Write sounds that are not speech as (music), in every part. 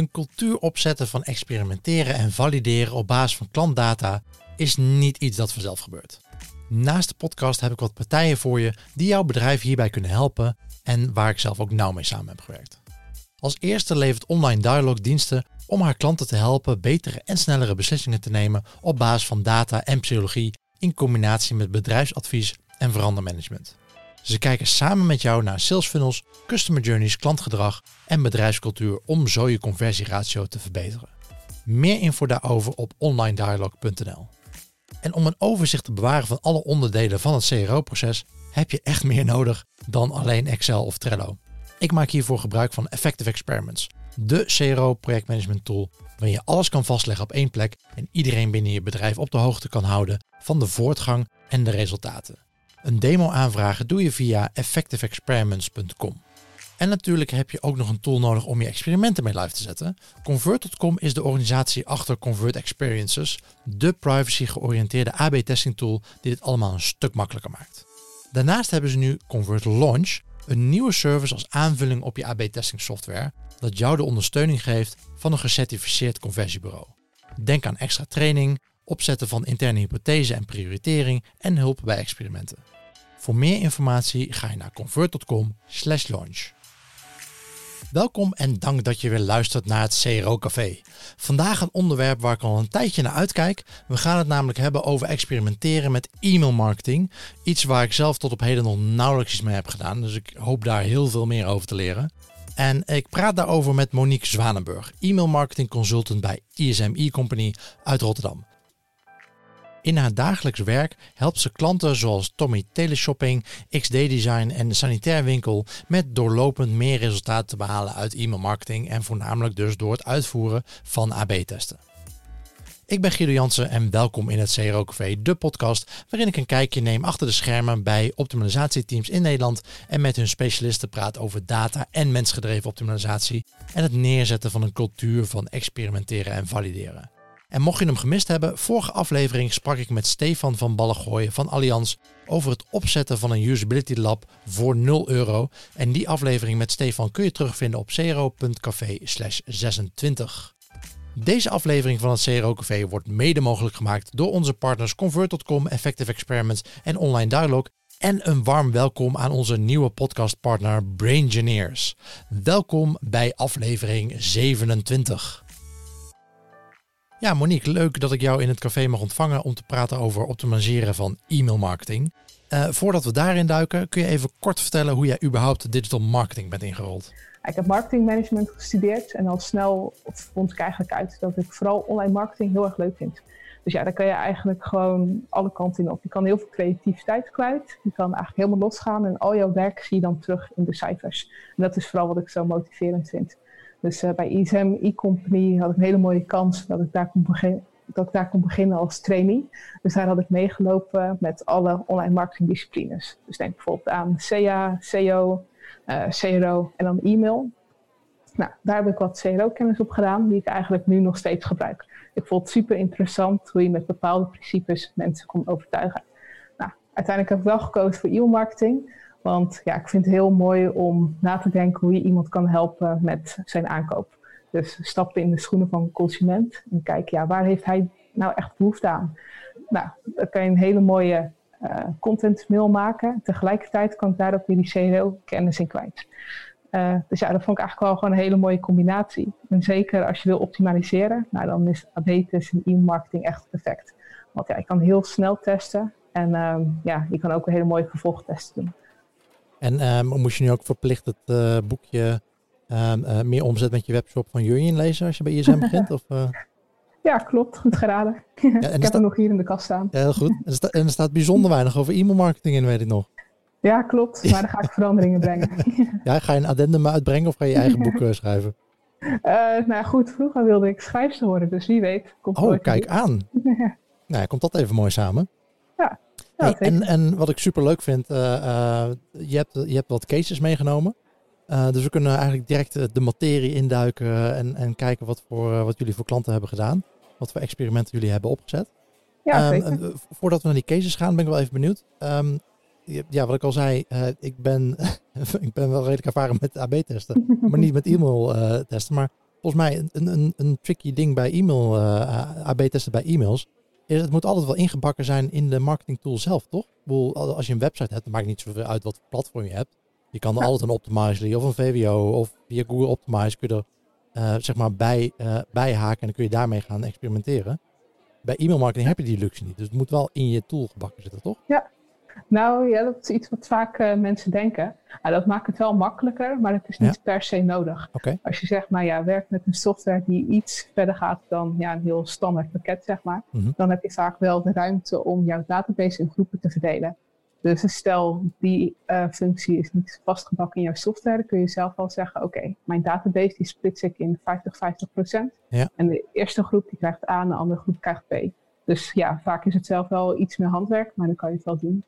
Een cultuur opzetten van experimenteren en valideren op basis van klantdata is niet iets dat vanzelf gebeurt. Naast de podcast heb ik wat partijen voor je die jouw bedrijf hierbij kunnen helpen en waar ik zelf ook nauw mee samen heb gewerkt. Als eerste levert Online Dialog diensten om haar klanten te helpen betere en snellere beslissingen te nemen op basis van data en psychologie in combinatie met bedrijfsadvies en verandermanagement. Ze kijken samen met jou naar sales funnels, customer journeys, klantgedrag en bedrijfscultuur om zo je conversieratio te verbeteren. Meer info daarover op onlinedialog.nl. En om een overzicht te bewaren van alle onderdelen van het CRO-proces heb je echt meer nodig dan alleen Excel of Trello. Ik maak hiervoor gebruik van Effective Experiments, de CRO projectmanagement tool waarin je alles kan vastleggen op één plek en iedereen binnen je bedrijf op de hoogte kan houden van de voortgang en de resultaten. Een demo aanvragen doe je via effectiveexperiments.com. En natuurlijk heb je ook nog een tool nodig om je experimenten mee live te zetten. Convert.com is de organisatie achter Convert Experiences, de privacy georiënteerde AB-testing tool die dit allemaal een stuk makkelijker maakt. Daarnaast hebben ze nu Convert Launch, een nieuwe service als aanvulling op je AB-testing software, dat jou de ondersteuning geeft van een gecertificeerd conversiebureau. Denk aan extra training, opzetten van interne hypothese en prioritering en hulp bij experimenten. Voor meer informatie ga je naar convert.com/launch. Welkom en dank dat je weer luistert naar het CRO Café. Vandaag een onderwerp waar ik al een tijdje naar uitkijk. We gaan het namelijk hebben over experimenteren met e-mail marketing. Iets waar ik zelf tot op heden nog nauwelijks mee heb gedaan. Dus ik hoop daar heel veel meer over te leren. En ik praat daarover met Monique Zwanenburg, e-mail marketing consultant bij ISM E-Company uit Rotterdam. In haar dagelijks werk helpt ze klanten zoals Tommy Teleshopping, XD Design en de Sanitair Winkel met doorlopend meer resultaten te behalen uit e-mail marketing en voornamelijk dus door het uitvoeren van AB-testen. Ik ben Guido Jansen en welkom in het CRO Café, de podcast waarin ik een kijkje neem achter de schermen bij optimalisatieteams in Nederland en met hun specialisten praat over data en mensgedreven optimalisatie en het neerzetten van een cultuur van experimenteren en valideren. En mocht je hem gemist hebben, vorige aflevering sprak ik met Stefan van Ballengooien van Allianz over het opzetten van een usability lab voor 0 euro. En die aflevering met Stefan kun je terugvinden op cro.café 26. Deze aflevering van het CRO Café wordt mede mogelijk gemaakt door onze partners Convert.com, Effective Experiments en Online Dialog. En een warm welkom aan onze nieuwe podcastpartner Braingineers. Welkom bij aflevering 27. Ja, Monique, leuk dat ik jou in het café mag ontvangen om te praten over optimaliseren van e-mailmarketing. Uh, voordat we daarin duiken, kun je even kort vertellen hoe jij überhaupt digital marketing bent ingerold? Ik heb marketingmanagement gestudeerd en al snel vond ik eigenlijk uit dat ik vooral online marketing heel erg leuk vind. Dus ja, daar kan je eigenlijk gewoon alle kanten in op. Je kan heel veel creativiteit kwijt. Je kan eigenlijk helemaal losgaan en al jouw werk zie je dan terug in de cijfers. En dat is vooral wat ik zo motiverend vind. Dus uh, bij ISM e-company had ik een hele mooie kans dat ik daar kon beginnen. Dat ik daar kon beginnen als trainee. Dus daar had ik meegelopen met alle online marketingdisciplines. Dus denk bijvoorbeeld aan CA, CO, uh, CRO en dan e-mail. Nou, daar heb ik wat CRO-kennis op gedaan, die ik eigenlijk nu nog steeds gebruik. Ik vond het super interessant hoe je met bepaalde principes mensen kon overtuigen. Nou, uiteindelijk heb ik wel gekozen voor e-mailmarketing. Want ja, ik vind het heel mooi om na te denken hoe je iemand kan helpen met zijn aankoop. Dus stappen in de schoenen van een consument en kijken, ja, waar heeft hij nou echt behoefte aan? Nou, dan kan je een hele mooie uh, content mail maken. Tegelijkertijd kan ik daar ook weer die CRO-kennis in kwijt. Uh, dus ja, dat vond ik eigenlijk wel gewoon een hele mooie combinatie. En zeker als je wil optimaliseren, nou, dan is AB-test en e-marketing echt perfect. Want ja, je kan heel snel testen en uh, ja, je kan ook een hele mooie vervolgtesten doen. En um, moest je nu ook verplicht het uh, boekje um, uh, meer omzet met je webshop van Jurjen lezen als je bij ISM begint? (laughs) Of, uh? Ja, klopt. Goed geraden. (laughs) Ja, ik heb staat... hem nog hier in de kast staan. Ja, heel goed. En er, staat, en er staat bijzonder weinig over e-mailmarketing in, weet ik nog. Ja, klopt. (laughs) Maar dan ga ik veranderingen brengen. ja, ga je een addendum uitbrengen of ga je je eigen boek schrijven? nou goed. Vroeger wilde ik schrijfster worden, dus wie weet. Komt oh, kijk aan. nou, komt dat even mooi samen. Ja. Hey, en, en wat ik super leuk vind, uh, uh, je, hebt, je hebt wat cases meegenomen. Uh, dus we kunnen eigenlijk direct de materie induiken en, en kijken wat, voor, wat jullie voor klanten hebben gedaan. Wat voor experimenten jullie hebben opgezet. Ja, um, voordat we naar die cases gaan, ben ik wel even benieuwd. Um, ja, wat ik al zei, ik, ben, (laughs) ik ben wel redelijk ervaren met AB-testen, (laughs) maar niet met e-mail testen. Maar volgens mij een, een, een tricky ding bij e-mail, AB-testen bij e-mails, is het moet altijd wel ingebakken zijn in de marketing tool zelf, toch? als je een website hebt, dan maakt niet zoveel uit wat voor platform je hebt. Je kan er altijd een Optimizely of een VWO of via Google Optimize kun je er uh, zeg maar bij, uh, bijhaken en dan kun je daarmee gaan experimenteren. Bij e-mail marketing heb je die luxe niet. Dus het moet wel in je tool gebakken zitten, toch? Ja, nou ja, dat is iets wat vaak uh, mensen denken. Nou, dat maakt het wel makkelijker, maar het is niet per se nodig. Okay. Als je zeg maar, ja, werkt met een software die iets verder gaat dan ja, een heel standaard pakket, zeg maar, mm -hmm. dan heb je vaak wel de ruimte om jouw database in groepen te verdelen. Dus stel die uh, functie is niet vastgebakken in jouw software, dan kun je zelf wel zeggen: Oké, mijn database die splits ik in 50-50%. Ja. En de eerste groep die krijgt A en de andere groep krijgt B. Dus ja, vaak is het zelf wel iets meer handwerk, maar dan kan je het wel doen.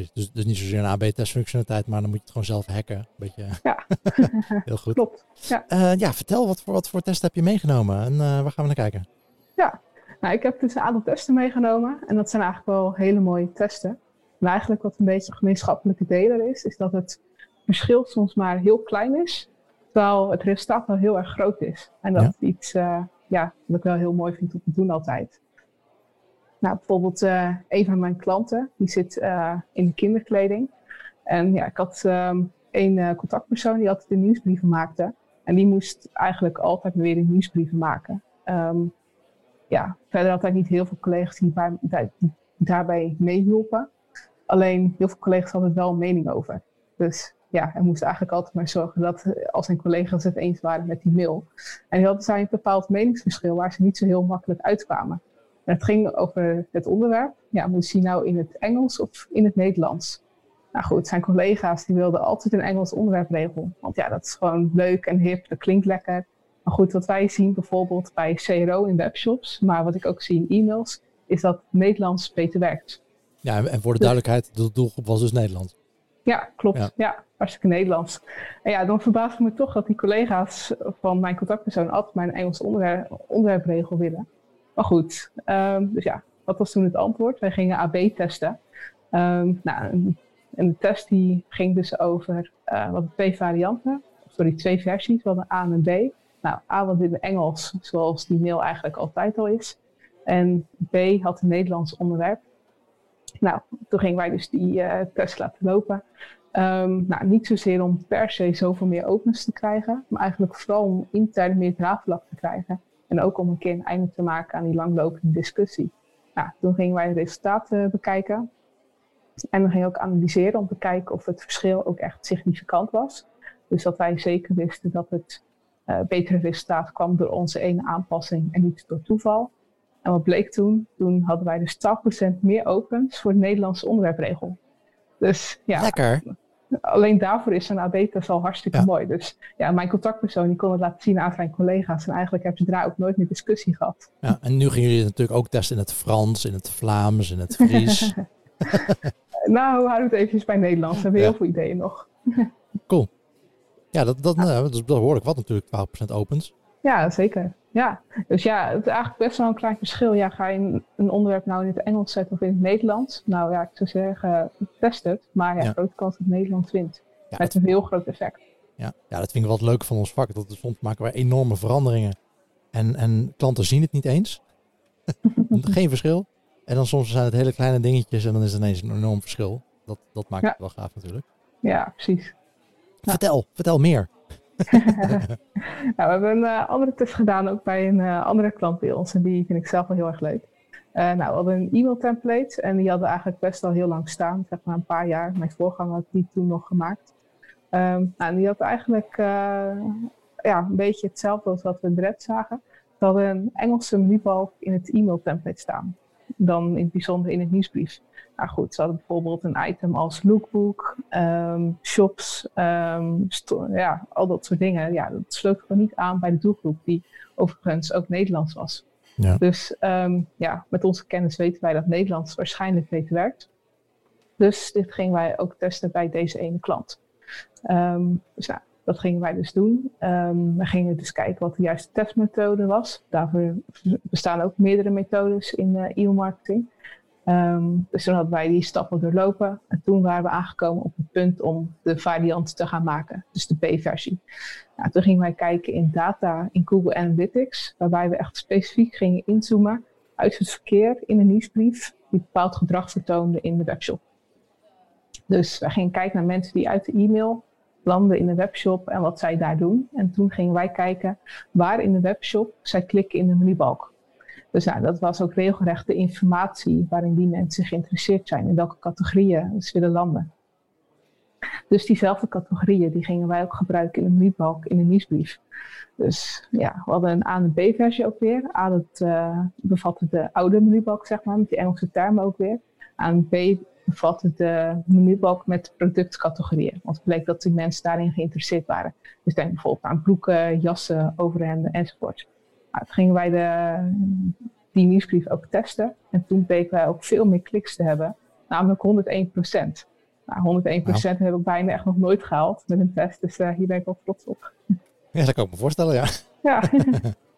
Precies. Dus, dus niet zozeer een AB-testfunctionaliteit, maar dan moet je het gewoon zelf hacken. Beetje. Ja, (laughs) heel goed. Klopt. Ja. Uh, ja, vertel wat voor, wat voor test heb je meegenomen en uh, waar gaan we naar kijken? Ja, nou, ik heb dus een aantal testen meegenomen en dat zijn eigenlijk wel hele mooie testen. En eigenlijk wat een beetje gemeenschappelijke deler is, is dat het verschil soms maar heel klein is, terwijl het resultaat wel heel erg groot is. En dat Ja. is iets uh, ja, wat ik wel heel mooi vind om te doen altijd. Nou, bijvoorbeeld uh, een van mijn klanten, die zit uh, in de kinderkleding. En ja, ik had um, een contactpersoon die altijd de nieuwsbrieven maakte. En die moest eigenlijk altijd weer de nieuwsbrieven maken. Um, ja, verder had hij niet heel veel collega's die, bij, daarbij meehielpen. Alleen heel veel collega's hadden wel een mening over. Dus ja, hij moest eigenlijk altijd maar zorgen dat als zijn collega's het eens waren met die mail. En die hadden zij een bepaald meningsverschil waar ze niet zo heel makkelijk uitkwamen. Het ging over het onderwerp. Ja, moest hij nou in het Engels of in het Nederlands? Nou goed, zijn collega's die wilden altijd een Engels onderwerpregel. Want ja, dat is gewoon leuk en hip, dat klinkt lekker. Maar goed, wat wij zien bijvoorbeeld bij CRO in webshops, maar wat ik ook zie in e-mails, is dat Nederlands beter werkt. Ja, en voor de duidelijkheid, de doelgroep was dus Nederland. Ja, klopt. Ja. Ja, hartstikke Nederlands. En ja, dan verbaast het me toch dat die collega's van mijn contactpersoon altijd mijn Engels onderwerp, onderwerpregel willen. Maar goed, um, dus ja, wat was toen het antwoord? Wij gingen AB testen. Um, nou, en de test die ging dus over uh, wat twee varianten, sorry, twee versies, we hadden A en B. Nou, A was in het Engels, zoals die mail eigenlijk altijd al is. En B had een Nederlands onderwerp. Nou, toen gingen wij dus die uh, test laten lopen. Um, nou, niet zozeer om per se zoveel meer opens te krijgen, maar eigenlijk vooral om intern meer draagvlak te krijgen. En ook om een keer een einde te maken aan die langlopende discussie. Nou, toen gingen wij de resultaten bekijken. En dan gingen we ook analyseren om te kijken of het verschil ook echt significant was. Dus dat wij zeker wisten dat het uh, betere resultaat kwam door onze ene aanpassing en niet door toeval. En wat bleek toen? Toen hadden wij dus 12% meer opens voor de Nederlandse onderwerpregel. Dus ja, Lekker. Alleen daarvoor is een AB-test al hartstikke Ja. mooi. Dus ja, mijn contactpersoon die kon het laten zien aan zijn collega's. En eigenlijk hebben ze daar ook nooit meer discussie gehad. Ja, en nu gingen jullie natuurlijk ook testen in het Frans, in het Vlaams, in het Fries. (laughs) nou, houden we het eventjes bij Nederlands. We hebben Ja. heel veel ideeën nog. ja, dat, dat, nou, dat is behoorlijk wat natuurlijk, 12% opens. Ja, zeker. Ja, dus ja, het is eigenlijk best wel een klein verschil. Ja, ga je een- onderwerp nou in het Engels zetten of in het Nederlands? Nou ja, ik zou zeggen, test het. Maar ja, Ja. grote kans dat het Nederlands wint. Ja, Met een heel groot effect. Ja, ja, dat vind ik wel het leuke van ons vak. Dat soms maken wij enorme veranderingen. En, en klanten zien het niet eens. (laughs) Geen verschil. En dan soms zijn het hele kleine dingetjes en dan is het ineens een enorm verschil. Dat, dat maakt Ja. het wel gaaf natuurlijk. Ja, precies. Vertel, vertel meer. (laughs) Nou, we hebben een eh, andere test gedaan ook bij een eh, andere klant bij ons. En die vind ik zelf wel heel erg leuk. Eh, nou, we hadden een e-mail template en die hadden eigenlijk best al heel lang staan. Zeg maar een paar jaar. Mijn voorganger had die toen nog gemaakt. Ehm, nou, en die had eigenlijk ja, een beetje hetzelfde als wat we direct zagen. We hadden een Engelse menubalk in het e-mail template staan. Dan in het bijzonder in het nieuwsbrief. Nou goed, ze hadden bijvoorbeeld een item als lookbook, ehm, shops, ehm, ja, al dat soort dingen. Ja, dat sloot gewoon niet aan bij de doelgroep, die overigens ook Nederlands was. Ja. Dus ehm, ja, met onze kennis weten wij dat Nederlands waarschijnlijk beter werkt. Dus dit gingen wij ook testen bij deze ene klant. Dus nou, dat gingen wij dus doen. Ehm, we gingen dus kijken wat de juiste testmethode was. Daarvoor bestaan ook meerdere methodes in eh, e-mail marketing. Ehm, dus toen hadden wij die stappen doorlopen. En toen waren we aangekomen op het punt om de variant te gaan maken. Dus de B-versie. Nou, toen gingen wij kijken in data in Google Analytics. Waarbij we echt specifiek gingen inzoomen uit het verkeer in een nieuwsbrief. Die bepaald gedrag vertoonde in de webshop. Dus wij gingen kijken naar mensen die uit de e-mail landen in de webshop en wat zij daar doen. En toen gingen wij kijken waar in de webshop zij klikken in de menubalk. Dus nou, dat was ook regelrecht de informatie waarin die mensen geïnteresseerd zijn, in welke categorieën ze willen landen. Dus diezelfde categorieën die gingen wij ook gebruiken in de menubalk in de nieuwsbrief. Dus ja, we hadden een A- en B-versie ook weer. A dat uh, bevatte de oude menubalk, zeg maar, met die Engelse termen ook weer. A B bevatte de menubalk met productcategorieën. Want het bleek dat die mensen daarin geïnteresseerd waren. Dus denk bijvoorbeeld aan broeken, jassen, overhemden enzovoort. Nou, toen gingen wij de, die nieuwsbrief ook testen. En toen bleken wij ook veel meer kliks te hebben. Namelijk 101 procent. Nou, 101 procent wow. heb ik bijna echt nog nooit gehaald met een test. Dus uh, hier ben ik wel trots op. Ja, dat kan ik me voorstellen, ja. Ja. (laughs)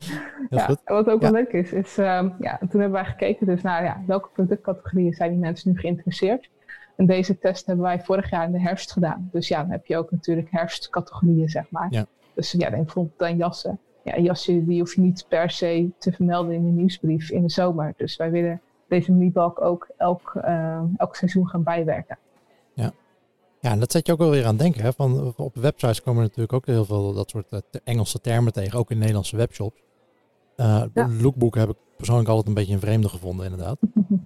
ja, wat ook ja. wel leuk is, is um, ja, toen hebben wij gekeken dus naar ja, welke productcategorieën zijn die mensen nu geïnteresseerd. En deze test hebben wij vorig jaar in de herfst gedaan. Dus ja, dan heb je ook natuurlijk herfstcategorieën, zeg maar. Ja. Dus ja, denk bijvoorbeeld aan jassen. Ja, jassen die hoef je niet per se te vermelden in de nieuwsbrief in de zomer. Dus wij willen deze menubalk ook elk, uh, elk seizoen gaan bijwerken. Ja. Ja, en dat zet je ook wel weer aan denken. Hè? Van, op websites komen natuurlijk ook heel veel dat soort uh, Engelse termen tegen, ook in Nederlandse webshops. Uh, ja. Lookbook heb ik persoonlijk altijd een beetje een vreemde gevonden, inderdaad.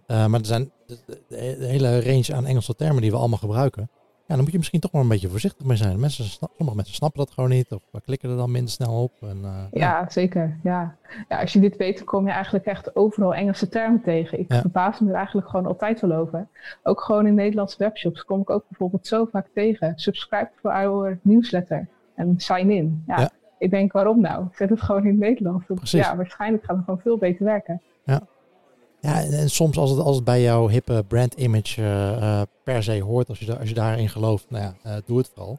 uh, (laughs) maar er zijn de, hele range aan Engelse termen die we allemaal gebruiken. Ja, dan moet je misschien toch wel een beetje voorzichtig mee zijn. Mensen, sommige mensen snappen dat gewoon niet of klikken er dan minder snel op. En, uh, ja, ja, zeker. Ja. ja, als je dit weet, kom je eigenlijk echt overal Engelse termen tegen. Ik ja. verbaas me er eigenlijk gewoon altijd wel over. Ook gewoon in Nederlandse webshops kom ik ook bijvoorbeeld zo vaak tegen. Subscribe for our newsletter en sign in. Ja, ja. Ik denk, waarom nou? Zet het gewoon in het Nederlands. Precies. Ja, waarschijnlijk gaat het gewoon veel beter werken. Ja. Ja, en, en soms als het, als het bij jouw hippe brand image uh, uh, per se hoort, als je, als je daarin gelooft, nou ja, uh, doe het vooral.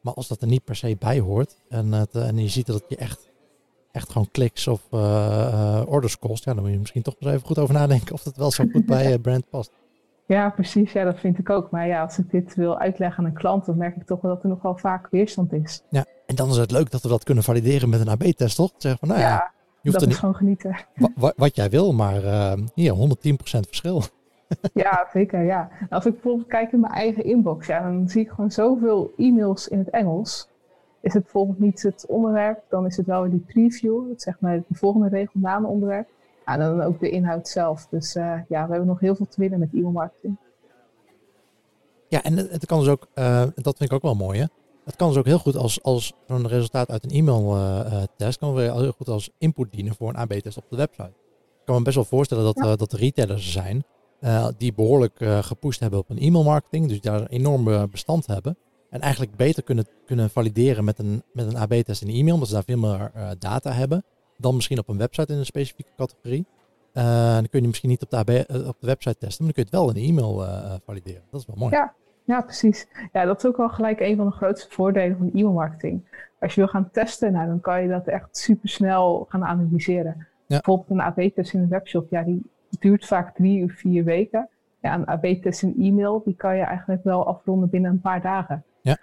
Maar als dat er niet per se bij hoort en, het, en je ziet dat het je echt, echt gewoon kliks of orders kost, ja, dan moet je misschien toch eens even goed over nadenken of dat wel zo goed (laughs) bij je brand past. Ja, precies. Ja, dat vind ik ook. Maar ja, als ik dit wil uitleggen aan een klant, dan merk ik toch wel dat er nogal vaak weerstand is. Ja, en dan is het leuk dat we dat kunnen valideren met een AB-test, toch? Zeggen van, nou ja, ja je hoeft dat is niet, gewoon genieten. (laughs) Wat, wat jij wil, maar uh, hier 110% verschil. (laughs) ja, zeker. Ja. Als ik bijvoorbeeld kijk in mijn eigen inbox, ja, dan zie ik gewoon zoveel e-mails in het Engels. Is het bijvoorbeeld niet het onderwerp, dan is het wel die preview, zeg maar de volgende regel na een onderwerp. En dan ook de inhoud zelf. Dus uh, ja, we hebben nog heel veel te winnen met e-mail marketing. Ja, en het kan dus ook, uh, dat vind ik ook wel mooi hè. Het kan dus ook heel goed als, als zo'n resultaat uit een e-mail-test, uh, kan weer heel goed als input dienen voor een AB-test op de website. Ik kan me best wel voorstellen dat, ja. uh, dat er retailers zijn uh, die behoorlijk gepusht hebben op een e-mailmarketing, dus daar een enorm bestand hebben. En eigenlijk beter kunnen, kunnen valideren met een, met een AB-test in e-mail, omdat ze daar veel meer data hebben, dan misschien op een website in een specifieke categorie. dan kun je misschien niet op de, AB, op de website testen, maar dan kun je het wel in de e-mail valideren. Dat is wel mooi. Ja. Ja, precies. Ja, dat is ook wel gelijk een van de grootste voordelen van e-mailmarketing. Als je wil gaan testen, nou, dan kan je dat echt super snel gaan analyseren. Ja. Bijvoorbeeld een AB-test in een webshop, ja, die duurt vaak drie of vier weken. Ja, een AB-test in e-mail, die kan je eigenlijk wel afronden binnen een paar dagen. Ja.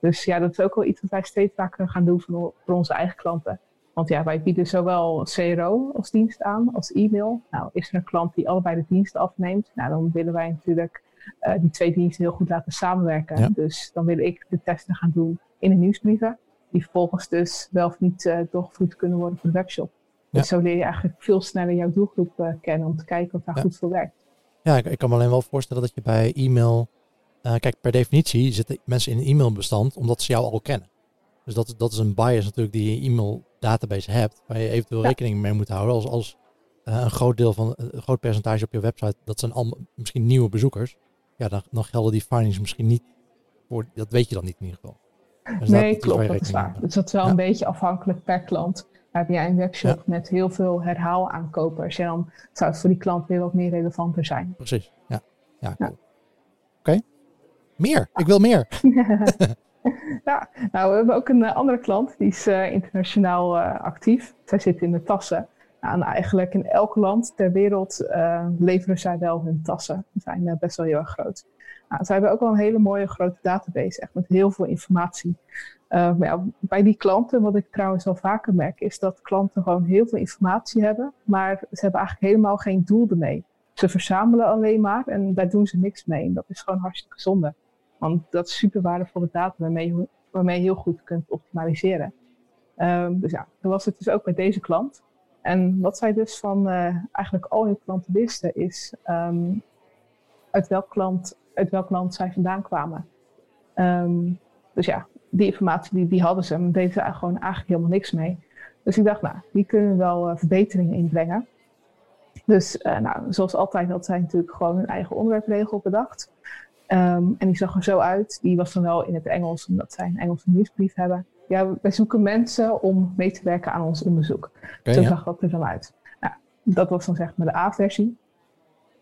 Dus ja, dat is ook wel iets wat wij steeds vaker gaan doen voor, voor onze eigen klanten. Want ja, wij bieden zowel CRO als dienst aan als e-mail. Nou, is er een klant die allebei de diensten afneemt, nou, dan willen wij natuurlijk uh, die twee diensten heel goed laten samenwerken. Ja. Dus dan wil ik de testen gaan doen in de nieuwsbrieven, die vervolgens dus wel of niet uh, doorgevoerd kunnen worden voor de webshop. Ja. Dus zo leer je eigenlijk veel sneller jouw doelgroep uh, kennen om te kijken of daar Ja. goed voor werkt. Ja, ik, ik kan me alleen wel voorstellen dat je bij e-mail. eh, kijk, per definitie zitten mensen in een e-mailbestand omdat ze jou al kennen. Dus dat, dat is een bias natuurlijk die je e-mail database hebt, waar je eventueel Ja. rekening mee moet houden. Als, als eh, een groot deel van een groot percentage op je website, dat zijn allemaal misschien nieuwe bezoekers. Ja, dan, dan gelden die findings misschien niet voor. Dat weet je dan niet in ieder geval. Dus nee, dat- is klopt, dat is waar. Dus dat is wel Ja. een beetje afhankelijk per klant. Heb jij een webshop met heel veel herhaalaankopers, ja, dan zou het voor die klant weer wat meer relevanter zijn. Precies. Ja. Ja, cool. Oké. Meer. Ik wil meer. (laughs) (laughs) ja, nou, we hebben ook een eh, andere klant, die is eh, internationaal eh, actief. Zij zit in de tassen. En eigenlijk in elk land ter wereld leveren zij wel hun tassen. Die zijn best wel heel erg groot. Nou, zij hebben ook wel een hele mooie grote database, echt met heel veel informatie. Maar bij die klanten, wat ik trouwens wel vaker merk, is dat klanten gewoon heel veel informatie hebben, maar ze hebben eigenlijk helemaal geen doel ermee. Ze verzamelen alleen maar en daar doen ze niks mee. En dat is gewoon hartstikke zonde. Want dat is super waardevolle data waarmee je, waarmee je heel goed kunt optimaliseren. Um, dus ja, dat was het dus ook bij deze klant. En wat zij dus van uh, eigenlijk al hun klanten wisten, is um, uit, welk klant, uit welk land zij vandaan kwamen. Um, dus ja, die informatie die, die hadden ze, maar deden ze gewoon eigenlijk helemaal niks mee. Dus ik dacht, nou, die kunnen wel uh, verbeteringen inbrengen. Dus uh, nou, zoals altijd had zij natuurlijk gewoon hun eigen onderwerpregel bedacht. Um, en die zag er zo uit. Die was dan wel in het Engels, omdat zij een Engelse nieuwsbrief hebben ja, wij zoeken mensen om mee te werken aan ons onderzoek. Okay, zo zag dat er dan uit. Nou, dat was dan zeg maar de A-versie.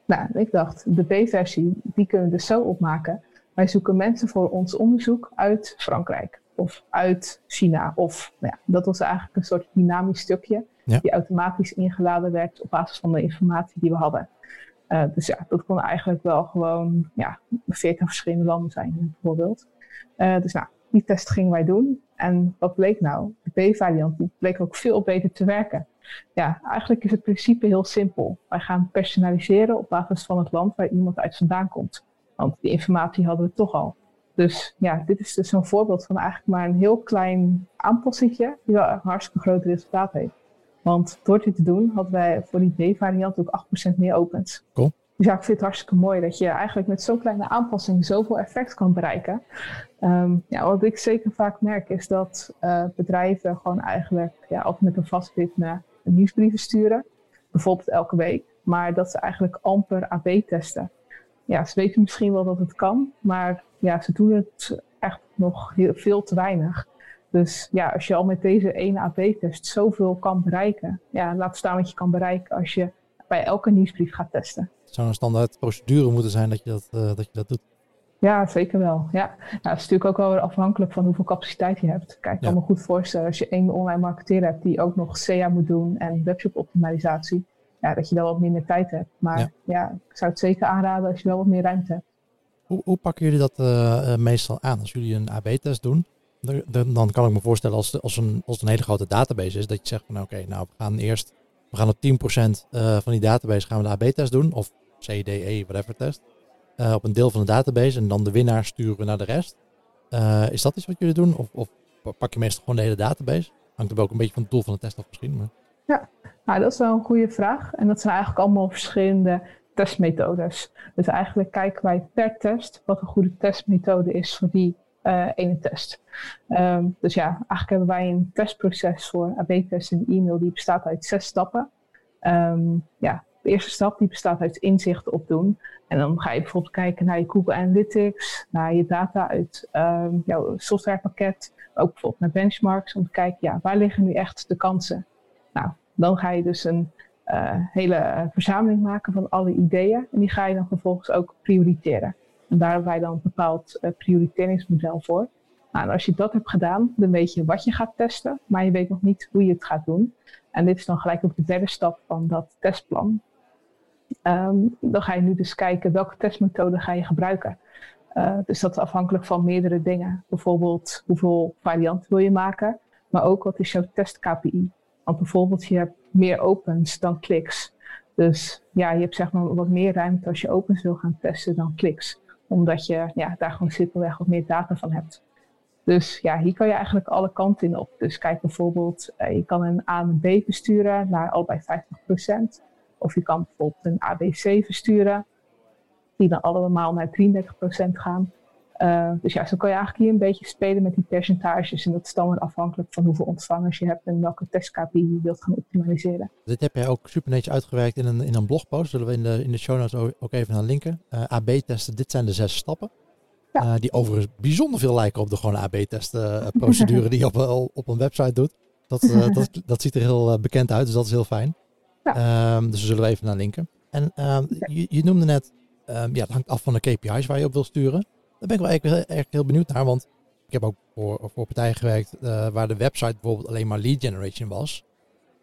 Nou, ik dacht, de B-versie, die kunnen we dus zo opmaken. Wij zoeken mensen voor ons onderzoek uit Frankrijk of uit China. Of, nou ja, dat was eigenlijk een soort dynamisch stukje ja. die automatisch ingeladen werd op basis van de informatie die we hadden. Uh, dus ja, dat kon eigenlijk wel gewoon ja, 40 verschillende landen zijn, bijvoorbeeld. Uh, dus nou, die test gingen wij doen. En wat bleek nou? De B-variant bleek ook veel beter te werken. Ja, eigenlijk is het principe heel simpel. Wij gaan personaliseren op basis van het land waar iemand uit vandaan komt. Want die informatie hadden we toch al. Dus ja, dit is dus een voorbeeld van eigenlijk maar een heel klein aanpassingje die wel een hartstikke groot resultaat heeft. Want door dit te doen hadden wij voor die B-variant ook 8% meer opens. Cool. Dus ja, ik vind het hartstikke mooi dat je eigenlijk met zo'n kleine aanpassing zoveel effect kan bereiken. Um, ja, wat ik zeker vaak merk is dat uh, bedrijven gewoon eigenlijk ja, altijd met een vast ritme nieuwsbrieven sturen. Bijvoorbeeld elke week. Maar dat ze eigenlijk amper AB testen. Ja, ze weten misschien wel dat het kan, maar ja, ze doen het echt nog heel, veel te weinig. Dus ja, als je al met deze ene AB-test zoveel kan bereiken, ja, laat staan wat je kan bereiken als je bij elke nieuwsbrief gaat testen. Het zou een standaard procedure moeten zijn dat je dat, uh, dat, je dat doet. Ja, zeker wel. Ja. Nou, het is natuurlijk ook wel weer afhankelijk van hoeveel capaciteit je hebt. Kijk, ik kan me goed voorstellen als je één online marketeer hebt die ook nog SEA moet doen en webshop optimalisatie, ja, dat je dan wat minder tijd hebt. Maar ja. ja. ik zou het zeker aanraden als je wel wat meer ruimte hebt. Hoe, hoe pakken jullie dat uh, meestal aan? Als jullie een AB-test doen, dan, kan ik me voorstellen als, als, een, als het een hele grote database is, dat je zegt van oké, nou we gaan eerst, we gaan op 10% uh, van die database gaan we de AB-test doen, of CDE, whatever test. Uh, op een deel van de database en dan de winnaar sturen we naar de rest. Uh, is dat iets wat jullie doen? Of, of, pak je meestal gewoon de hele database? Hangt er ook een beetje van het doel van de test af misschien. Maar... Ja, nou, dat is wel een goede vraag. En dat zijn eigenlijk allemaal verschillende testmethodes. Dus eigenlijk kijken wij per test wat een goede testmethode is voor die uh, test. Um, dus ja, eigenlijk hebben wij een testproces voor AB-test in e-mail die bestaat uit zes stappen. Um, ja, de eerste stap die bestaat uit inzichten opdoen. En dan ga je bijvoorbeeld kijken naar je Google Analytics, naar je data uit um, jouw softwarepakket, ook bijvoorbeeld naar benchmarks om te kijken, ja, waar liggen nu echt de kansen? Nou, dan ga je dus een uh, hele verzameling maken van alle ideeën en die ga je dan vervolgens ook prioriteren. En daar hebben wij dan een bepaald uh, prioriteringsmodel voor. Nou, en als je dat hebt gedaan, dan weet je wat je gaat testen, maar je weet nog niet hoe je het gaat doen. En dit is dan gelijk ook de derde stap van dat testplan. Um, dan ga je nu dus kijken welke testmethode ga je gebruiken. Uh, dus dat is afhankelijk van meerdere dingen. Bijvoorbeeld hoeveel varianten wil je maken, maar ook wat is jouw test KPI. Want bijvoorbeeld je hebt meer opens dan kliks. Dus ja, je hebt zeg maar wat meer ruimte als je opens wil gaan testen dan kliks. Omdat je ja, daar gewoon simpelweg wat meer data van hebt. Dus ja, hier kan je eigenlijk alle kanten in op. Dus kijk bijvoorbeeld, uh, je kan een A en B besturen naar allebei 50%. Of je kan bijvoorbeeld een ABC versturen, die dan allemaal naar 33% gaan. Uh, dus ja, zo kan je eigenlijk hier een beetje spelen met die percentages. En dat is dan weer afhankelijk van hoeveel ontvangers je hebt en welke testkpi je wilt gaan optimaliseren. Dit heb jij ook super netjes uitgewerkt in een, in een blogpost. Zullen we in de, in de show notes ook even naar linken. Uh, AB-testen, dit zijn de zes stappen. Ja. Uh, die overigens bijzonder veel lijken op de gewone AB-testen procedure (laughs) die je op, op een website doet. Dat, (laughs) dat, dat ziet er heel bekend uit, dus dat is heel fijn. Ja. Um, dus daar zullen we even naar linken. En um, je, je, noemde net, um, ja, het hangt af van de KPI's waar je op wil sturen. Daar ben ik wel eigenlijk, heel benieuwd naar, want ik heb ook voor, voor partijen gewerkt uh, waar de website bijvoorbeeld alleen maar lead generation was.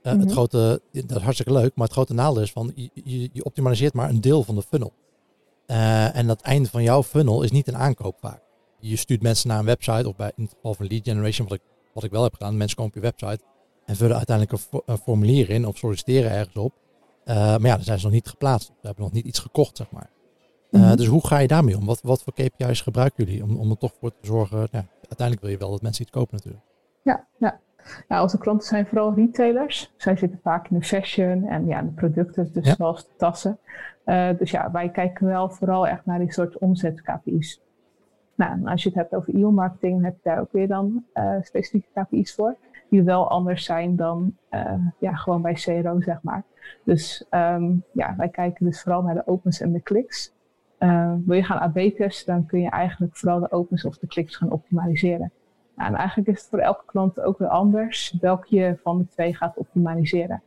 Het mhm. grote, dat is hartstikke leuk, maar het grote nadeel is van je, je, je optimaliseert maar een deel van de funnel. en dat einde van jouw funnel is niet een aankoop vaak. Je stuurt mensen naar een website, of bij, in het geval van lead generation, wat ik, wat ik wel heb gedaan. Mensen komen op je website en vullen uiteindelijk een, formulier in of solliciteren ergens op. maar ja, dan zijn ze nog niet geplaatst. Ze hebben nog niet iets gekocht, zeg maar. Mhm. Dus hoe ga je daarmee om? Wat, wat voor KPI's gebruiken jullie om, om er toch voor te zorgen? Nou, uiteindelijk wil je wel dat mensen iets kopen natuurlijk. Ja, ja. Ja, onze klanten zijn vooral retailers. Zij zitten vaak in de fashion en ja, de producten, dus zoals de tassen. Uh, dus ja, wij kijken wel vooral echt naar die soort omzet-KPI's. Nou, als je het hebt over e-mailmarketing, heb je daar ook weer dan uh, specifieke KPI's voor. Die wel anders zijn dan uh, ja, gewoon bij CRO, zeg maar. Dus um, ja, wij kijken dus vooral naar de opens en de kliks. Wil je gaan AB testen, dan kun je eigenlijk vooral de opens of de kliks gaan optimaliseren. Nou, en eigenlijk is het voor elke klant ook weer anders welke je van de twee gaat optimaliseren.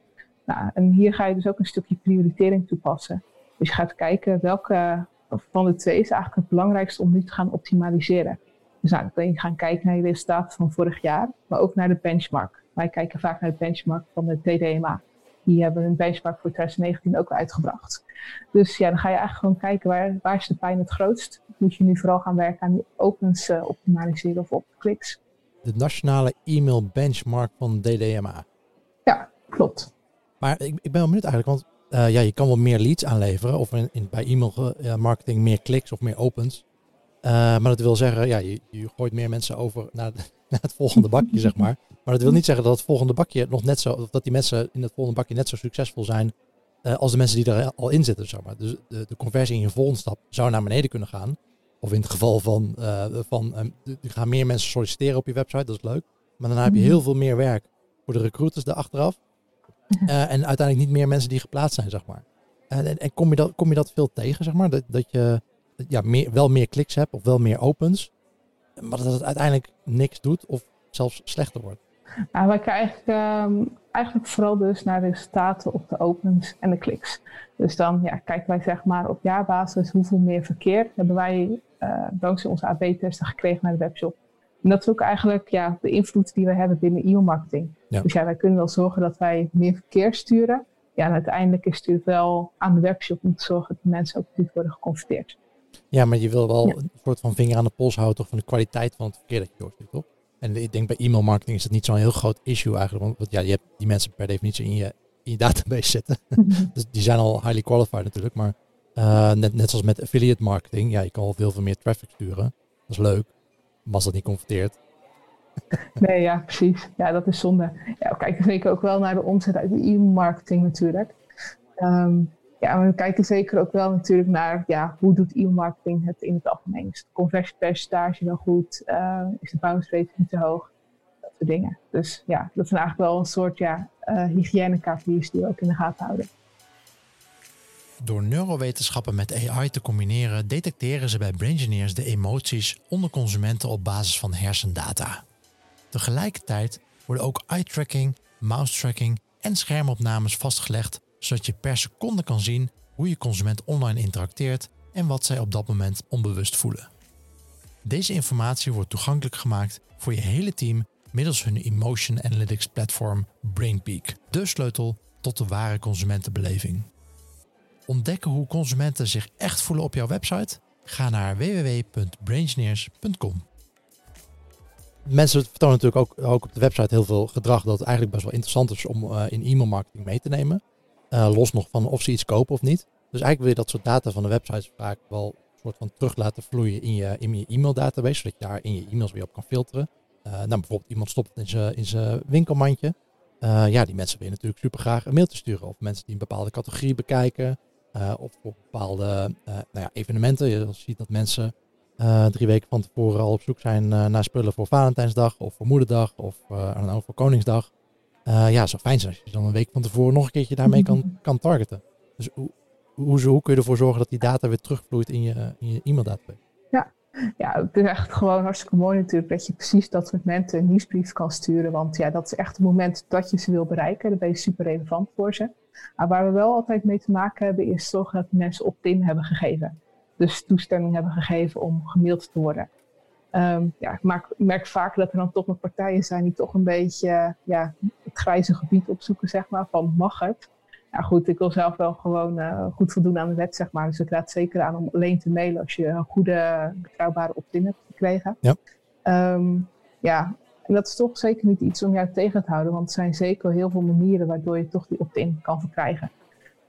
Nou, en hier ga je dus ook een stukje prioritering toepassen. Dus je gaat kijken welke van de twee is eigenlijk het belangrijkste om nu te gaan optimaliseren. Dus nou, dan kun je gaan kijken naar de resultaten van vorig jaar, maar ook naar de benchmark. Wij kijken vaak naar de benchmark van de TDMA. Die hebben hun benchmark voor 2019 ook uitgebracht. Dus ja, dan ga je eigenlijk gewoon kijken waar, waar is de pijn het grootst. Moet je nu vooral gaan werken aan die opens uh, optimaliseren of op kliks. De nationale e-mail benchmark van DDMA. Ja, klopt. Maar ik, ik ben wel benieuwd eigenlijk, want uh, ja, je kan wel meer leads aanleveren of in, in bij e-mail uh, marketing meer kliks of meer opens. Uh, maar dat wil zeggen, ja, je, je gooit meer mensen over naar, naar, (laughs) het volgende bakje, zeg maar. Maar dat wil niet zeggen dat het volgende bakje nog net zo, of dat die mensen in het volgende bakje net zo succesvol zijn als de mensen die er al in zitten, zeg maar. Dus de, de conversie in je volgende stap zou naar beneden kunnen gaan. Of in het geval van, van er gaan meer mensen solliciteren op je website, dat is leuk. Maar dan heb je heel veel meer werk voor de recruiters erachteraf. Uh, en uiteindelijk niet meer mensen die geplaatst zijn, zeg maar. En, en, kom, je dat, kom je dat veel tegen, zeg maar? Dat, dat je ja, meer, wel meer kliks hebt of wel meer opens, maar dat het uiteindelijk niks doet of zelfs slechter wordt? Nou, wij kijken um, eigenlijk vooral dus naar de resultaten op de opens en de kliks. Dus dan ja, kijken wij zeg maar op jaarbasis hoeveel meer verkeer hebben wij uh, dankzij onze AB-testen gekregen naar de webshop. En dat is ook eigenlijk ja, de invloed die we hebben binnen e-mailmarketing. Dus ja, wij kunnen wel zorgen dat wij meer verkeer sturen. Ja, en uiteindelijk is het natuurlijk wel aan de webshop om te zorgen dat de mensen ook goed worden geconverteerd. Ja, maar je wil wel een soort van vinger aan de pols houden toch, van de kwaliteit van het verkeer dat je doorstuurt, toch? En ik denk bij e-mailmarketing is het niet zo'n heel groot issue eigenlijk. Want ja, je hebt die mensen per definitie in je, in je database zitten. (laughs) dus die zijn al highly qualified natuurlijk. Maar uh, net, net zoals met affiliate marketing, ja, je kan wel veel, veel meer traffic sturen. Dat is leuk. Maar als dat niet converteert, (laughs) Nee, ja, precies. Ja, dat is zonde. Ja, we kijken zeker ook wel naar de omzet uit de e-marketing natuurlijk. Um, ja, we kijken zeker ook wel natuurlijk naar ja, hoe doet e-marketing het in het algemeen. Is het conversiepercentage dan goed? Uh, is de bounce rate niet te hoog? Dat soort dingen. Dus ja, dat zijn eigenlijk wel een soort ja, uh, hygiëne die we ook in de gaten houden. Door neurowetenschappen met AI te combineren, detecteren ze bij Braingineers de emoties onder consumenten op basis van hersendata. Tegelijkertijd worden ook eye-tracking, mouse-tracking en schermopnames vastgelegd, zodat je per seconde kan zien hoe je consument online interacteert en wat zij op dat moment onbewust voelen. Deze informatie wordt toegankelijk gemaakt voor je hele team middels hun Emotion Analytics platform BrainPeak, de sleutel tot de ware consumentenbeleving. Ontdekken hoe consumenten zich echt voelen op jouw website? Ga naar www.braingineers.com mensen vertonen natuurlijk ook, op de website heel veel gedrag dat eigenlijk best wel interessant is om uh, in e-mail marketing mee te nemen. Uh, los nog van of ze iets kopen of niet. Dus eigenlijk wil je dat soort data van de websites vaak wel een soort van terug laten vloeien in je, in je e-mail database, zodat je daar in je e-mails weer op kan filteren. Uh, nou, bijvoorbeeld iemand stopt het in zijn, in zijn winkelmandje. ja, die mensen willen natuurlijk super graag een mail te sturen. Of mensen die een bepaalde categorie bekijken. of voor bepaalde nou ja, evenementen. Je ziet dat mensen drie weken van tevoren al op zoek zijn naar spullen voor Valentijnsdag of voor Moederdag of uh, voor Koningsdag. Ja, het zou fijn zijn als je dan een week van tevoren nog een keertje daarmee kan, (laughs) kan targeten. Dus hoe, hoe, hoe kun je ervoor zorgen dat die data weer terugvloeit in je, in je e-maildatabase? Ja. ja, het is echt gewoon hartstikke mooi natuurlijk dat je precies dat soort mensen een nieuwsbrief kan sturen. Want ja, dat is echt het moment dat je ze wil bereiken. Daar ben je super relevant voor ze. Maar waar we wel altijd mee te maken hebben is zorgen dat mensen opt-in hebben gegeven dus toestemming hebben gegeven om gemaild te worden. Um, ja, ik, merk vaak dat er dan toch nog partijen zijn die toch een beetje ja, het grijze gebied opzoeken, zeg maar, van mag het? Ja goed, ik wil zelf wel gewoon uh, goed voldoen aan de wet, zeg maar. Dus ik raad zeker aan om alleen te mailen als je een goede, betrouwbare opt-in hebt gekregen. Ja. Um, ja, en dat is toch zeker niet iets om jou tegen te houden, want er zijn zeker heel veel manieren waardoor je toch die opt-in kan verkrijgen.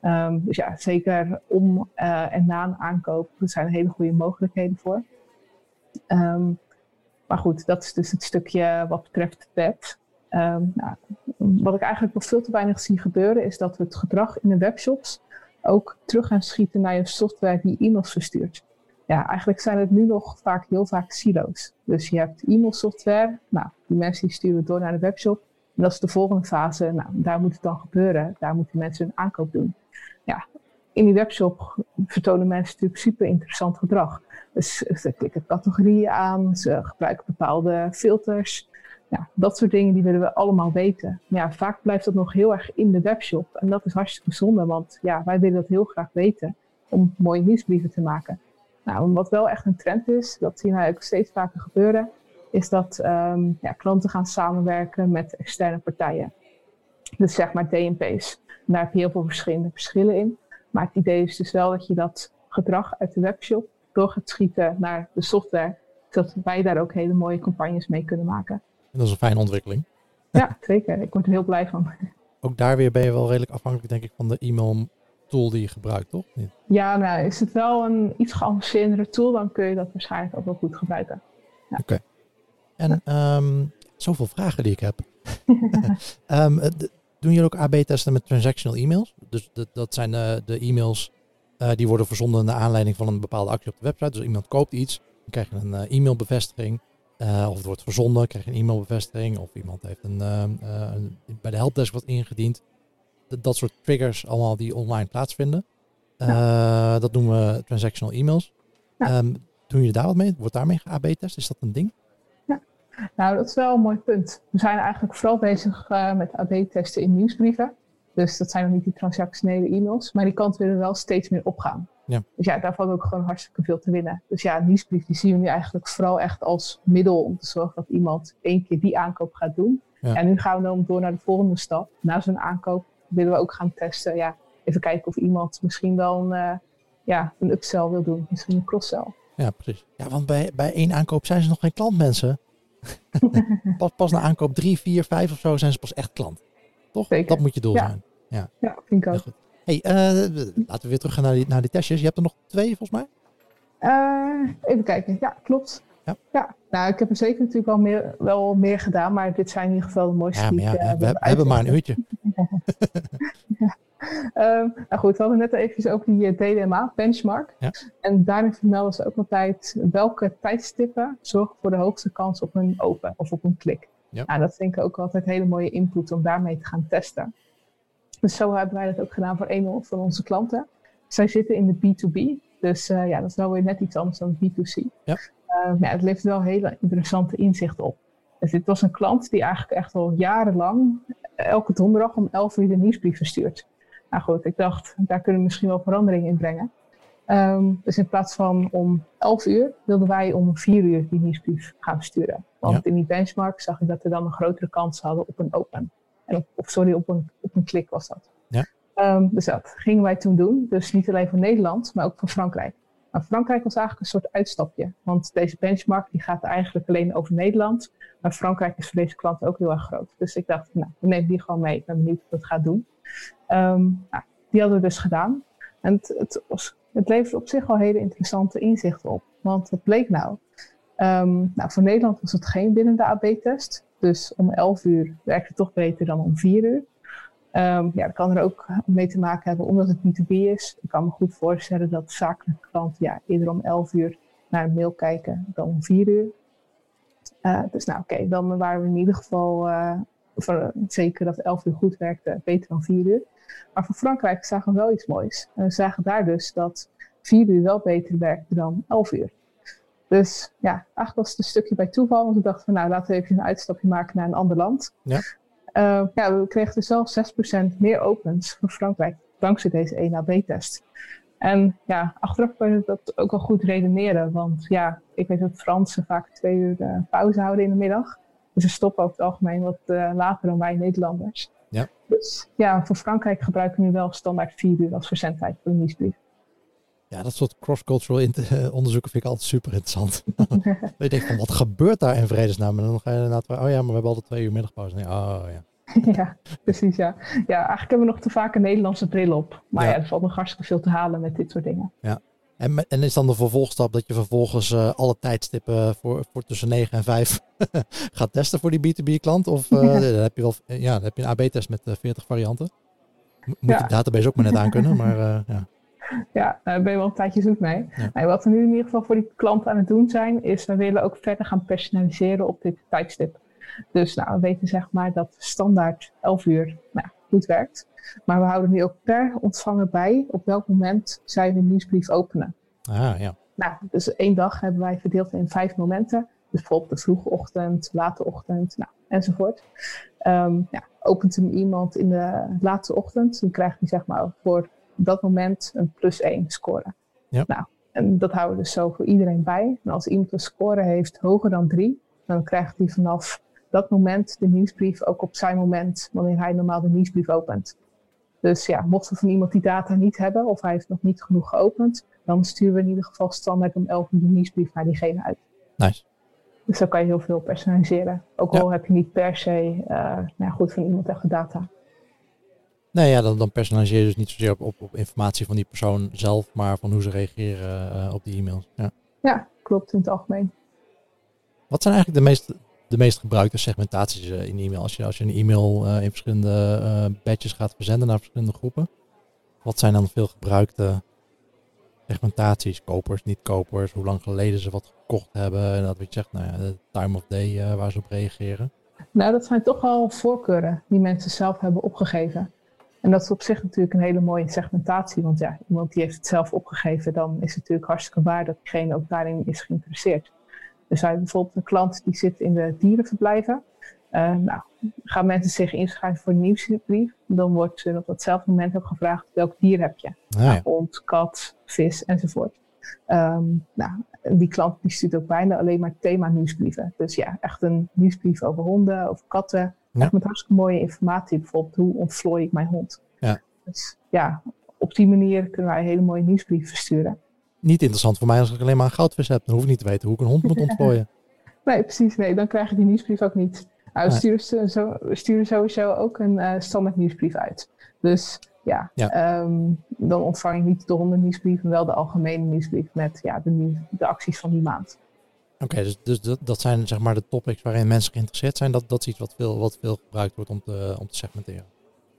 Um, dus ja, zeker om uh, en na een aankoop, er zijn hele goede mogelijkheden voor. Um, maar goed, dat is dus het stukje wat betreft wet. Um, nou, wat ik eigenlijk nog veel te weinig zie gebeuren, is dat we het gedrag in de webshops ook terug gaan schieten naar je software die e-mails verstuurt. Ja, eigenlijk zijn het nu nog vaak heel vaak silo's. Dus je hebt e-mailsoftware, nou, die mensen die sturen door naar de webshop. En dat is de volgende fase, nou, daar moet het dan gebeuren. Daar moeten mensen een aankoop doen. Ja, in die webshop vertonen mensen natuurlijk super interessant gedrag. Dus ze klikken categorieën aan, ze gebruiken bepaalde filters. Dat soort dingen die willen we allemaal weten. Maar ja, vaak blijft dat nog heel erg in de webshop. En dat is hartstikke zonde, want ja, wij willen dat heel graag weten om mooie nieuwsbrieven te maken. Nou, wat wel echt een trend is, dat zien wij ook steeds vaker gebeuren, is dat um, ja, klanten gaan samenwerken met externe partijen. Dus zeg maar DMP's. En daar heb je heel veel verschillende verschillen in. Maar het idee is dus wel dat je dat gedrag uit de webshop door gaat schieten naar de software, zodat wij daar ook hele mooie campagnes mee kunnen maken. En dat is een fijne ontwikkeling. Ja, (laughs) zeker. Ik word er heel blij van. (laughs) Ook daar weer ben je wel redelijk afhankelijk, denk ik, van de e-mail tool die je gebruikt, toch? Ja, nou, is het wel een iets geavanceerdere tool, dan kun je dat waarschijnlijk ook wel goed gebruiken. Ja. Oké. En um, zoveel vragen die ik heb. (laughs) um, doen jullie ook AB-testen met transactional e-mails? Dus dat, dat zijn uh, de e-mails die worden verzonden naar aanleiding van een bepaalde actie op de website. Dus iemand koopt iets, dan krijg je een uh, e-mailbevestiging. of het wordt verzonden, krijg je een e-mailbevestiging. Of iemand heeft een, een, bij de helpdesk wat ingediend. Dat, dat soort triggers allemaal die online plaatsvinden. Ja. Dat noemen we transactional e-mails. Ja. Um, doen jullie daar wat mee? Wordt daarmee AB-test? Is dat een ding? Nou, dat is wel een mooi punt. We zijn eigenlijk vooral bezig uh, met AB-testen in nieuwsbrieven. Dus dat zijn nog niet die transactionele e-mails. Maar die kant willen wel steeds meer opgaan. Ja. Dus ja, daar valt ook gewoon hartstikke veel te winnen. Dus ja, nieuwsbrief die zien we nu eigenlijk vooral echt als middel om te zorgen dat iemand één keer die aankoop gaat doen. Ja. En nu gaan we dan door naar de volgende stap. Na zo'n aankoop willen we ook gaan testen. Ja, even kijken of iemand misschien wel een, uh, ja, een upsell wil doen. Misschien een cross-sell. Ja, precies. Ja, want bij, bij één aankoop zijn ze nog geen klant, mensen. (laughs) pas, pas na aankoop 3, 4, 5 of zo zijn ze pas echt klant. Toch? Zeker. Dat moet je doel ja. zijn. Ja, ja vind ik ook. Hey, uh, laten we weer terug gaan naar die, naar die testjes. Je hebt er nog twee volgens mij? Uh, even kijken. Ja, klopt. Ja. ja, nou ik heb er zeker natuurlijk wel meer, wel meer gedaan, maar dit zijn in ieder geval de mooiste. Ja, maar ja, die, we, we, we hebben maar een uurtje. (laughs) ja. Um, nou goed, we hadden net even over die DDMA benchmark. Ja. En daarin vermelden ze ook altijd welke tijdstippen zorgen voor de hoogste kans op een open of op een klik. Ja. Nou, dat vind ik ook altijd hele mooie input om daarmee te gaan testen. Dus zo hebben wij dat ook gedaan voor een van onze klanten. Zij zitten in de B2B, dus uh, ja, dat is wel weer net iets anders dan B2C. Ja. Uh, ja, het levert wel hele interessante inzichten op. Dus dit was een klant die eigenlijk echt al jarenlang elke donderdag om 11 uur de nieuwsbrief verstuurt. Nou goed, ik dacht, daar kunnen we misschien wel verandering in brengen. Um, dus in plaats van om 11 uur, wilden wij om 4 uur die nieuwsbrief gaan versturen. Want Ja. in die benchmark zag ik dat we dan een grotere kans hadden op een open. En op, of sorry, op een, op een klik was dat. Ja. Um, dus dat gingen wij toen doen. Dus niet alleen voor Nederland, maar ook voor Frankrijk. Maar Frankrijk was eigenlijk een soort uitstapje. Want deze benchmark die gaat eigenlijk alleen over Nederland. Maar Frankrijk is voor deze klant ook heel erg groot. Dus ik dacht, nou, we nemen die gewoon mee. Ik ben benieuwd hoe het gaat doen. Um, nou, die hadden we dus gedaan. En het, het, was, het leverde op zich al hele interessante inzichten op. Want wat bleek nou? Um, nou, voor Nederland was het geen bindende AB-test. Dus om 11 uur werkte het toch beter dan om 4 uur. Um, ja, dat kan er ook mee te maken hebben omdat het B2B is. Ik kan me goed voorstellen dat zakelijke klanten ja, eerder om 11 uur naar een mail kijken dan om 4 uur. Uh, dus nou oké, dan waren we in ieder geval uh, voor, zeker dat 11 uur goed werkte, beter dan 4 uur. Maar voor Frankrijk zagen we wel iets moois. We zagen daar dus dat 4 uur wel beter werkte dan 11 uur. Dus ja, eigenlijk was het een stukje bij toeval. Want we dachten van nou, laten we even een uitstapje maken naar een ander land. Ja. Uh, ja, we kregen dus zelf 6% meer opens voor Frankrijk dankzij deze 1AB-test. En ja, achteraf kun je dat ook wel goed redeneren. Want ja, ik weet dat Fransen vaak twee uur uh, pauze houden in de middag. Dus ze stoppen over het algemeen wat later dan wij Nederlanders. Ja. Dus ja, voor Frankrijk gebruiken we nu wel standaard vier uur als verzendtijd voor een nieuwsbrief. Ja, dat soort cross-cultural onderzoeken vind ik altijd super interessant. (laughs) je denkt van, wat gebeurt daar in vredesnaam? En dan ga je inderdaad, oh ja, maar we hebben altijd twee uur middagpauze. Nee, oh ja. (laughs) ja, precies ja. Ja, eigenlijk hebben we nog te vaak een Nederlandse bril op. Maar ja, er valt nog hartstikke veel te halen met dit soort dingen. Ja. En, en is dan de vervolgstap dat je vervolgens uh, alle tijdstippen voor, voor tussen 9 en 5 (laughs) gaat testen voor die B2B klant? Of uh, dan heb je wel ja, dan heb je een AB-test met uh, eh, 40 varianten. Moet je database ook maar net aan kunnen, maar ja. Ja, daar ben je wel een tijdje zoek mee. Ja. wat we nu in ieder geval voor die klant aan het doen zijn, is we willen ook verder gaan personaliseren op dit tijdstip. Dus nou, we weten zeg maar dat standaard 11 uur nou, goed werkt. Maar we houden nu ook per ontvanger bij op welk moment zij de nieuwsbrief openen. Ah, ja. Nou, dus één dag hebben wij verdeeld in vijf momenten. Dus bijvoorbeeld de vroege ochtend, late ochtend, nou, enzovoort. Um, ja, opent hem iemand in de late ochtend, dan krijgt hij zeg maar voor dat moment een plus één score. Ja. Nou, en dat houden we dus zo voor iedereen bij. En als iemand een score heeft hoger dan drie, dan krijgt hij vanaf dat moment de nieuwsbrief ook op zijn moment, wanneer hij normaal de nieuwsbrief opent. Dus ja, mochten we van iemand die data niet hebben of hij heeft nog niet genoeg geopend, dan sturen we in ieder geval standaard om 11 uur de nieuwsbrief naar diegene uit. Nice. Dus zo kan je heel veel personaliseren. Ook al heb je niet per se uh, nou goed van iemand echt data. Nee, ja, dan, dan personaliseer je dus niet zozeer op, op, informatie van die persoon zelf, maar van hoe ze reageren uh, op die e-mails. Ja. ja, klopt in het algemeen. Wat zijn eigenlijk de meest de meest gebruikte segmentaties uh, in e-mail. Als je, als je een e-mail uh, in verschillende badges gaat verzenden naar verschillende groepen. Wat zijn dan veel gebruikte segmentaties? Kopers, niet-kopers, hoe lang geleden ze wat gekocht hebben. En dat wat je zegt, nou ja, de time of day waar ze op reageren. Nou, dat zijn toch al voorkeuren die mensen zelf hebben opgegeven. En dat is op zich natuurlijk een hele mooie segmentatie. Want ja, iemand die heeft het zelf opgegeven, dan is het natuurlijk hartstikke waar dat diegene ook daarin is geïnteresseerd. Dus wij bijvoorbeeld een klant die zit in de dierenverblijven. Uh, nou, gaan mensen zich inschrijven voor een nieuwsbrief, dan wordt er op datzelfde moment ook gevraagd welk dier heb je. Ah, ja. Hond, kat, vis enzovoort. Um, nou, die klant die stuurt ook bijna alleen maar thema nieuwsbrieven. Dus ja, echt een nieuwsbrief over honden, over katten. Ja. Met hartstikke mooie informatie. Bijvoorbeeld hoe ontvlooi ik mijn hond. Ja. Dus ja, op die manier kunnen wij hele mooie nieuwsbrieven versturen niet interessant voor mij als ik alleen maar een goudvis heb. Dan hoef ik niet te weten hoe ik een hond moet (laughs) ontplooien. nee, precies. Nee, dan krijg je die nieuwsbrief ook niet. Nou, we, sturen, zo, we sturen sowieso ook een uh, standaard nieuwsbrief uit. Dus ja, ehm, dan ontvang je niet de honden nieuwsbrief, maar wel de algemene nieuwsbrief met ja, de, de acties van die maand. Oké, dus, dus dat, dat, zijn zeg maar de topics waarin mensen geïnteresseerd zijn. Dat, dat is iets wat veel, wat veel gebruikt wordt om te, om te segmenteren.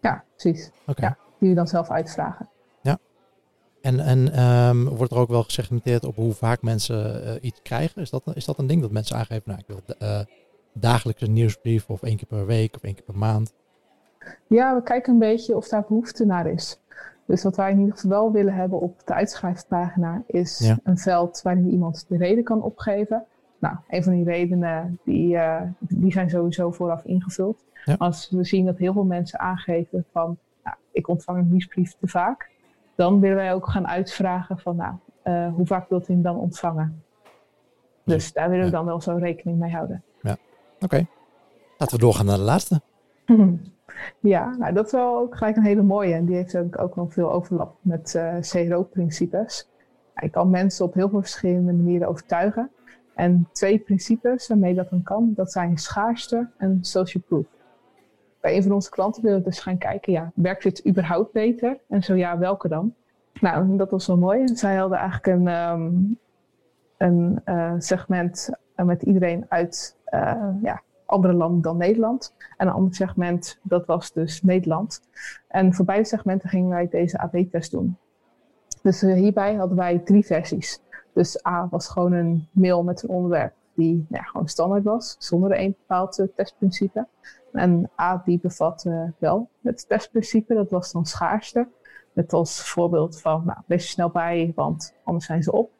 Ja, precies. Okay. Ja, die je dan zelf uitvragen. En, en um, wordt er ook wel gesegmenteerd op hoe vaak mensen uh, iets krijgen? Is dat, is dat een ding dat mensen aangeven? Nou, ik wil uh, dagelijks een nieuwsbrief of één keer per week of één keer per maand. Ja, we kijken een beetje of daar behoefte naar is. Dus wat wij in ieder geval wel willen hebben op de uitschrijfpagina is ja. een veld waarin iemand de reden kan opgeven. Nou, een van die redenen die, uh, die zijn sowieso vooraf ingevuld. Ja. Als we zien dat heel veel mensen aangeven van nou, ik ontvang een nieuwsbrief te vaak, dan willen wij ook gaan uitvragen van nou, uh, hoe vaak wilt u hem dan ontvangen? Dus daar willen we dan wel zo rekening mee houden. Ja, oké. Laten we doorgaan naar de laatste. (laughs) ja, nou, dat is wel ook gelijk een hele mooie. En die heeft ook, ook wel veel overlap met uh, CRO-principes. Je kan mensen op heel veel verschillende manieren overtuigen. En twee principes waarmee dat dan kan, dat zijn schaarste en social proof bij een van onze klanten willen we dus gaan kijken, ja, werkt dit überhaupt beter? En zo ja, welke dan? Nou, dat was wel mooi. Zij hadden eigenlijk een, um, een uh, segment met iedereen uit uh, ja, andere landen dan Nederland. En een ander segment, dat was dus Nederland. En voor beide segmenten gingen wij deze AB-test doen. Dus hierbij hadden wij drie versies. Dus A was gewoon een mail met een onderwerp die nou ja, gewoon standaard was, zonder een bepaald testprincipe. En A, die bevatte wel het testprincipe, dat was dan schaarste. Met als voorbeeld van, nou, wees er snel bij, want anders zijn ze op.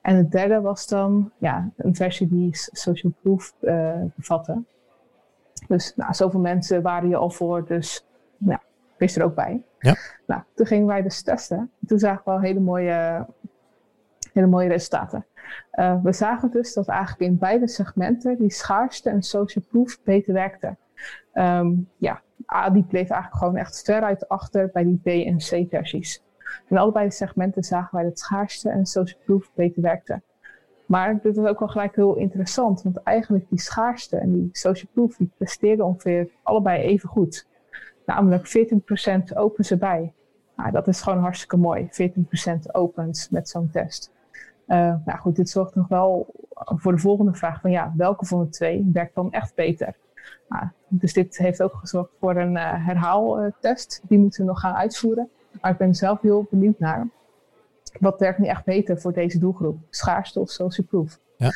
En het derde was dan ja, een versie die social proof uh, bevatte. Dus nou, zoveel mensen waren je al voor, dus nou, wees er ook bij. Ja. Nou, toen gingen wij dus testen. Toen zagen we wel hele mooie hele mooie resultaten. Uh, we zagen dus dat eigenlijk in beide segmenten die schaarste en social proof beter werkte. Um, ja, A die bleef eigenlijk gewoon echt veruit achter bij die B en C versies. In allebei de segmenten zagen wij dat schaarste en social proof beter werkte. Maar dit is ook wel gelijk heel interessant, want eigenlijk die schaarste en die social proof die presteerden ongeveer allebei even goed. Namelijk 14% opens erbij. Nou, dat is gewoon hartstikke mooi. 14% opens met zo'n test. Uh, nou goed, dit zorgt nog wel voor de volgende vraag van ja, welke van de twee werkt dan echt beter? Nou, dus dit heeft ook gezorgd voor een uh, herhaaltest. Die moeten we nog gaan uitvoeren. Maar ik ben zelf heel benieuwd naar. Wat werkt nu echt beter voor deze doelgroep? Schaarste of social proof? Ja.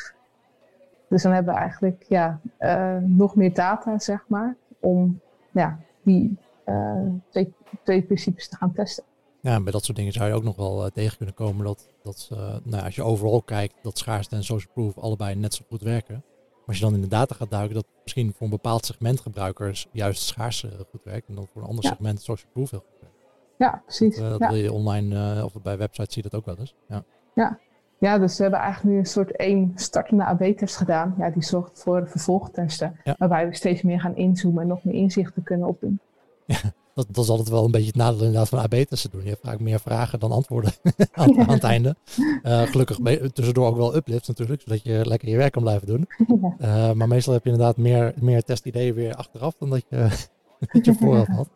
Dus dan hebben we eigenlijk ja, uh, nog meer data, zeg maar, om ja, die uh, twee, twee principes te gaan testen. Ja, bij dat soort dingen zou je ook nog wel uh, tegen kunnen komen dat, dat nou, als je overal kijkt, dat schaarste en social proof allebei net zo goed werken. Maar als je dan in de data gaat duiken, dat misschien voor een bepaald segment gebruikers juist schaarste goed werkt en dan voor een ander segment social proof heel goed werkt. Ja, precies. Dat, ja. wil je online of bij websites zie je dat ook wel eens. Ja. ja. Ja, dus we hebben eigenlijk nu een soort één startende AB-test gedaan. Ja, die zorgt voor vervolgtesten. Ja. Waarbij we steeds meer gaan inzoomen en nog meer inzichten kunnen opdoen. Ja, dat, dat is altijd wel een beetje het nadeel inderdaad van AB-testen doen. Je hebt vaak meer vragen dan antwoorden (laughs) aan, aan, het einde. Uh, gelukkig tussendoor ook wel uplifts natuurlijk, zodat je lekker je werk kan blijven doen. (laughs) Uh, maar meestal heb je inderdaad meer, meer testideeën weer achteraf dan dat je, (laughs) dat je vooraf had.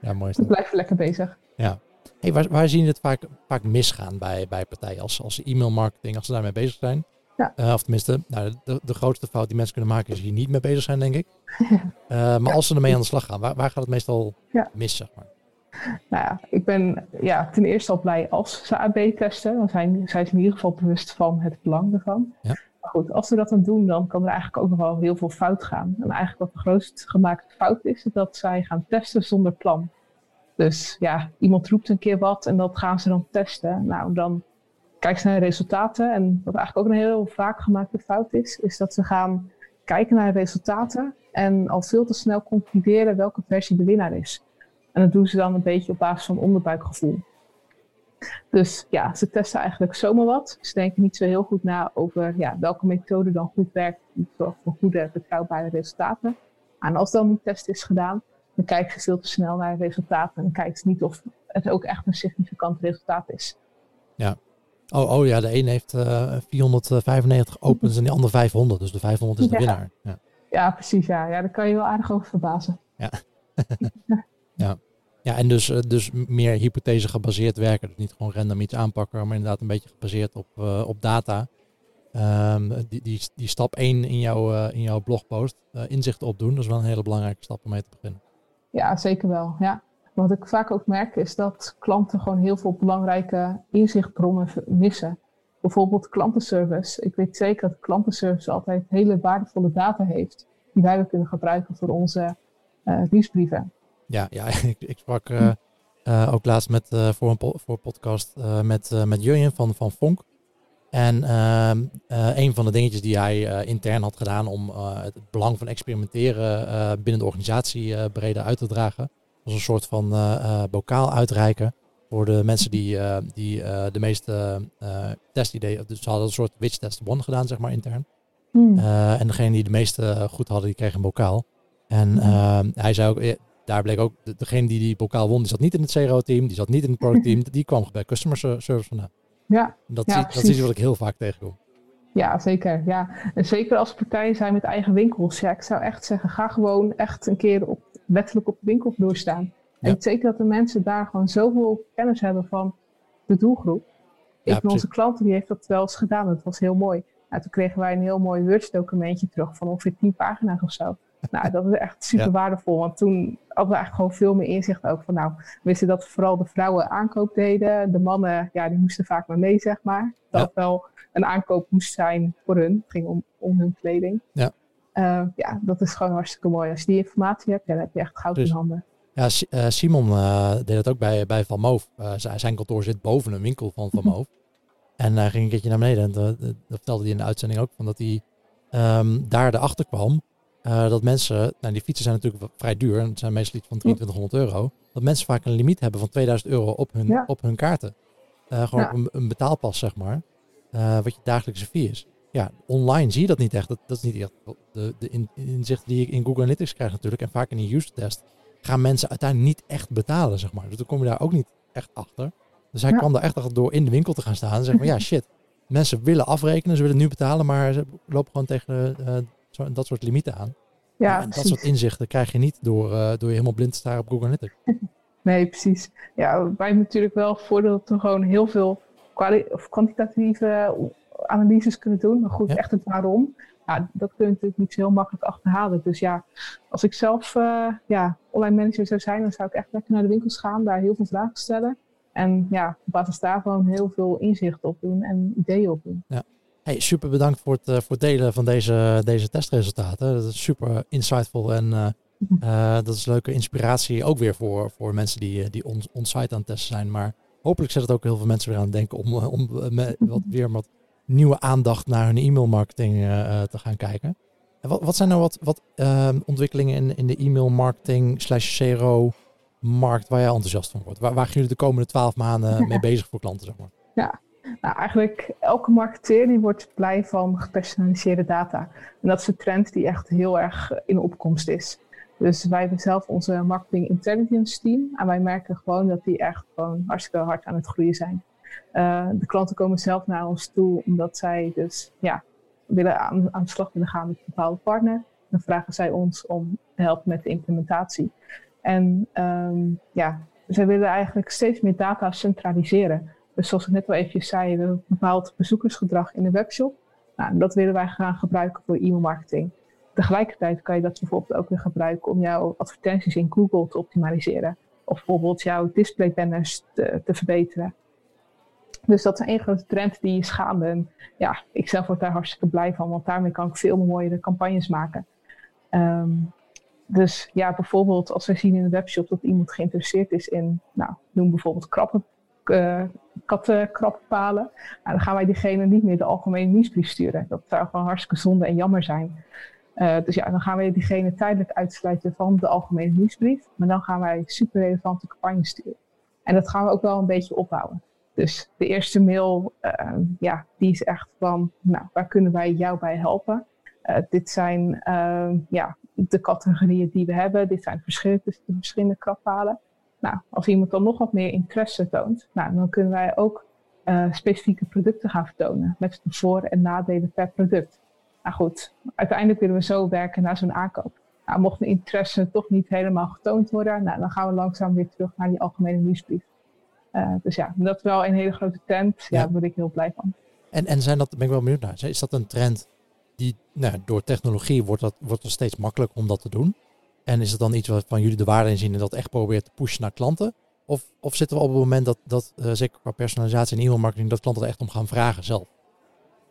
Ja, mooi. We blijven lekker bezig. Ja. Hey, waar, waar zie je het vaak, vaak misgaan bij, bij partijen als, als e-mailmarketing, als ze daarmee bezig zijn? Ja. Uh, of tenminste, nou, de, de grootste fout die mensen kunnen maken is hier niet mee bezig zijn, denk ik. Uh, (laughs) maar als ze ermee aan de slag gaan, waar, waar gaat het meestal ja. mis, zeg maar? Nou ja, ik ben ja, ten eerste al blij als ze AB testen. Dan zijn, zijn ze in ieder geval bewust van het belang ervan. Ja. Maar goed, als ze dat dan doen, dan kan er eigenlijk ook nog wel heel veel fout gaan. En eigenlijk wat de grootst gemaakte fout is, is dat zij gaan testen zonder plan. Dus ja, iemand roept een keer wat en dat gaan ze dan testen. Nou, dan kijken ze naar resultaten. En wat eigenlijk ook een heel vaak gemaakte fout is, is dat ze gaan kijken naar resultaten en al veel te snel concluderen welke versie de winnaar is. En dat doen ze dan een beetje op basis van onderbuikgevoel. Dus ja, ze testen eigenlijk zomaar wat. Ze denken niet zo heel goed na over ja, welke methode dan goed werkt. Die zorgt voor goede, betrouwbare resultaten. En als dan die test is gedaan, dan kijken ze veel te snel naar resultaten. En kijken ze niet of het ook echt een significant resultaat is. Ja. Oh, oh ja, de een heeft uh, 495 opens en de ander 500. Dus de 500 is de ja. winnaar. Ja. ja, precies. Ja. ja, daar kan je wel aardig over verbazen. Ja. (laughs) ja. Ja, en dus, dus meer hypothese gebaseerd werken. Dus niet gewoon random iets aanpakken, maar inderdaad een beetje gebaseerd op, uh, op data. Um, die, die, die stap 1 in, jouw uh, in jouw blogpost, inzichten opdoen, dat is wel een hele belangrijke stap om mee te beginnen. Ja, zeker wel. Ja. Wat ik vaak ook merk is dat klanten gewoon heel veel belangrijke inzichtbronnen missen. Bijvoorbeeld klantenservice. Ik weet zeker dat klantenservice altijd hele waardevolle data heeft die wij weer kunnen gebruiken voor onze uh, nieuwsbrieven. Ja, ja (laughs) ik, ik sprak uh, uh, ook laatst met, voor een voor podcast met, met Jurjen van, van Fonk. En ehm, een van de dingetjes die hij intern had gedaan om het belang van experimenteren binnen de organisatie breder uit te dragen, was een soort van uh, bokaal uitreiken voor de mensen die, uh, die de meeste testideeën, dus ze hadden een soort witch test one gedaan, zeg maar, intern. Hmm. en degene die de meeste goed hadden, die kreeg een bokaal. En hmm. hij zei ook, daar bleek ook, de, degene die die bokaal won, die zat niet in het CRO-team, die zat niet in het productteam, (laughs) die kwam bij customer service vandaan. Ja, dat, ja, zie, dat is wat ik heel vaak tegenkom. Ja, zeker. Ja. En zeker als partijen zijn met eigen winkels. Ja, ik zou echt zeggen, ga gewoon echt een keer op, letterlijk op de winkelvloer staan. Ja. En zeker dat de mensen daar gewoon zoveel kennis hebben van de doelgroep. Ja, van onze klanten die heeft dat wel eens gedaan. Dat was heel mooi. Nou, toen kregen wij een heel mooi Word-documentje terug van ongeveer 10 pagina's of zo. (laughs) Nou, dat is echt super waardevol. Want toen hadden we eigenlijk gewoon veel meer inzicht ook van, nou, we wisten dat vooral de vrouwen aankoop deden. De mannen, ja, die moesten vaak maar mee, zeg maar. Dat wel een aankoop moest zijn voor hun. Het ging om, om hun kleding. Ja. Uh, ja, dat is gewoon hartstikke mooi. Als je die informatie hebt, ja, dan heb je echt goud dus, in handen. Ja, uh, Simon uh, deed dat ook bij, bij Van Moof. zijn kantoor zit boven een winkel van Van Moof. en hij ging een keertje naar beneden. En dat vertelde hij in de uitzending ook. Van dat hij um, daar erachter kwam dat mensen, nou die fietsen zijn natuurlijk vrij duur, en het zijn meestal iets van 2300 euro, dat mensen vaak een limiet hebben van 2000 euro op hun, ja. op hun kaarten. Gewoon ja. een, een, betaalpas, zeg maar. Wat je dagelijkse fee is. Ja, online zie je dat niet echt. Dat, dat is niet echt de, de in, inzichten die ik in Google Analytics krijg natuurlijk. En vaak in die user test gaan mensen uiteindelijk niet echt betalen, zeg maar. Dus dan kom je daar ook niet echt achter. Dus hij kwam daar echt achter door in de winkel te gaan staan en zeggen van ja, (laughs) shit. Mensen willen afrekenen, ze willen nu betalen, maar ze lopen gewoon tegen uh, dat soort limieten aan. Ja, en dat soort inzichten krijg je niet door, uh, door je helemaal blind te staren op Google Analytics. (laughs) Nee, precies. Ja, wij hebben natuurlijk wel het voordeel dat we gewoon heel veel of kwantitatieve analyses kunnen doen. Maar goed, echt het waarom. Ja, dat kun je natuurlijk niet zo heel makkelijk achterhalen. Dus ja, als ik zelf uh, ja, online manager zou zijn, dan zou ik echt lekker naar de winkels gaan, daar heel veel vragen stellen. En ja, op basis daarvan heel veel inzicht op doen en ideeën op doen. Ja. Hey, super bedankt voor het, uh, voor het delen van deze, deze testresultaten. Dat is super insightful en uh, dat is leuke inspiratie ook weer voor, voor mensen die, die on, on-site aan het testen zijn. Maar hopelijk zet het ook heel veel mensen weer aan het denken om, om met, wat, (laughs) weer wat nieuwe aandacht naar hun e-mailmarketing uh, te gaan kijken. En wat, wat zijn nou wat, wat uh, ontwikkelingen in, in de e-mailmarketing slash CRO markt waar jij enthousiast van wordt? Waar, waar gaan jullie de komende twaalf maanden (laughs) mee bezig voor klanten, zeg maar? Ja, nou, eigenlijk elke marketeer die wordt blij van gepersonaliseerde data. En dat is een trend die echt heel erg in opkomst is. Dus wij hebben zelf onze marketing intelligence team. En wij merken gewoon dat die echt gewoon hartstikke hard aan het groeien zijn. Uh, de klanten komen zelf naar ons toe omdat zij dus ja, willen aan, aan de slag willen gaan met een bepaalde partner. Dan vragen zij ons om te helpen met de implementatie. En um, ja, zij willen eigenlijk steeds meer data centraliseren. Dus zoals ik net al even zei, we hebben bepaald bezoekersgedrag in de webshop. Nou, dat willen wij gaan gebruiken voor e-mailmarketing. Tegelijkertijd kan je dat bijvoorbeeld ook weer gebruiken om jouw advertenties in Google te optimaliseren. Of bijvoorbeeld jouw display banners te, te verbeteren. Dus dat is een grote trend die is gaande. En ja, ik zelf word daar hartstikke blij van, want daarmee kan ik veel mooiere campagnes maken. Um, dus ja, bijvoorbeeld als we zien in de webshop dat iemand geïnteresseerd is in, nou, noem bijvoorbeeld krappen, uh, kattenkrappenpalen. Nou, dan gaan wij diegene niet meer de algemene nieuwsbrief sturen. Dat zou gewoon hartstikke zonde en jammer zijn. Uh, dus ja, dan gaan wij diegene tijdelijk uitsluiten van de algemene nieuwsbrief. Maar dan gaan wij super relevante campagnes sturen. En dat gaan we ook wel een beetje opbouwen. Dus de eerste mail, uh, ja, die is echt van, nou, waar kunnen wij jou bij helpen? Uh, dit zijn uh, ja, de categorieën die we hebben. Dit zijn verschillende, de verschillende krappalen. Nou, als iemand dan nog wat meer interesse toont, nou, dan kunnen wij ook uh, specifieke producten gaan vertonen. Met de voor- en nadelen per product. Nou goed, uiteindelijk willen we zo werken naar zo'n aankoop. Nou, mocht de interesse toch niet helemaal getoond worden, nou, dan gaan we langzaam weer terug naar die algemene nieuwsbrief. Uh, dus ja, dat is wel een hele grote trend. Ja, daar ben ik heel blij van. En, en zijn dat, ben ik wel benieuwd naar, is dat een trend die, nou, door technologie wordt, dat, wordt het steeds makkelijker om dat te doen? En is het dan iets waarvan jullie de waarde in zien en dat echt proberen te pushen naar klanten? Of, of zitten we op het moment dat, dat uh, zeker qua personalisatie en e-mailmarketing, dat klanten er echt om gaan vragen zelf?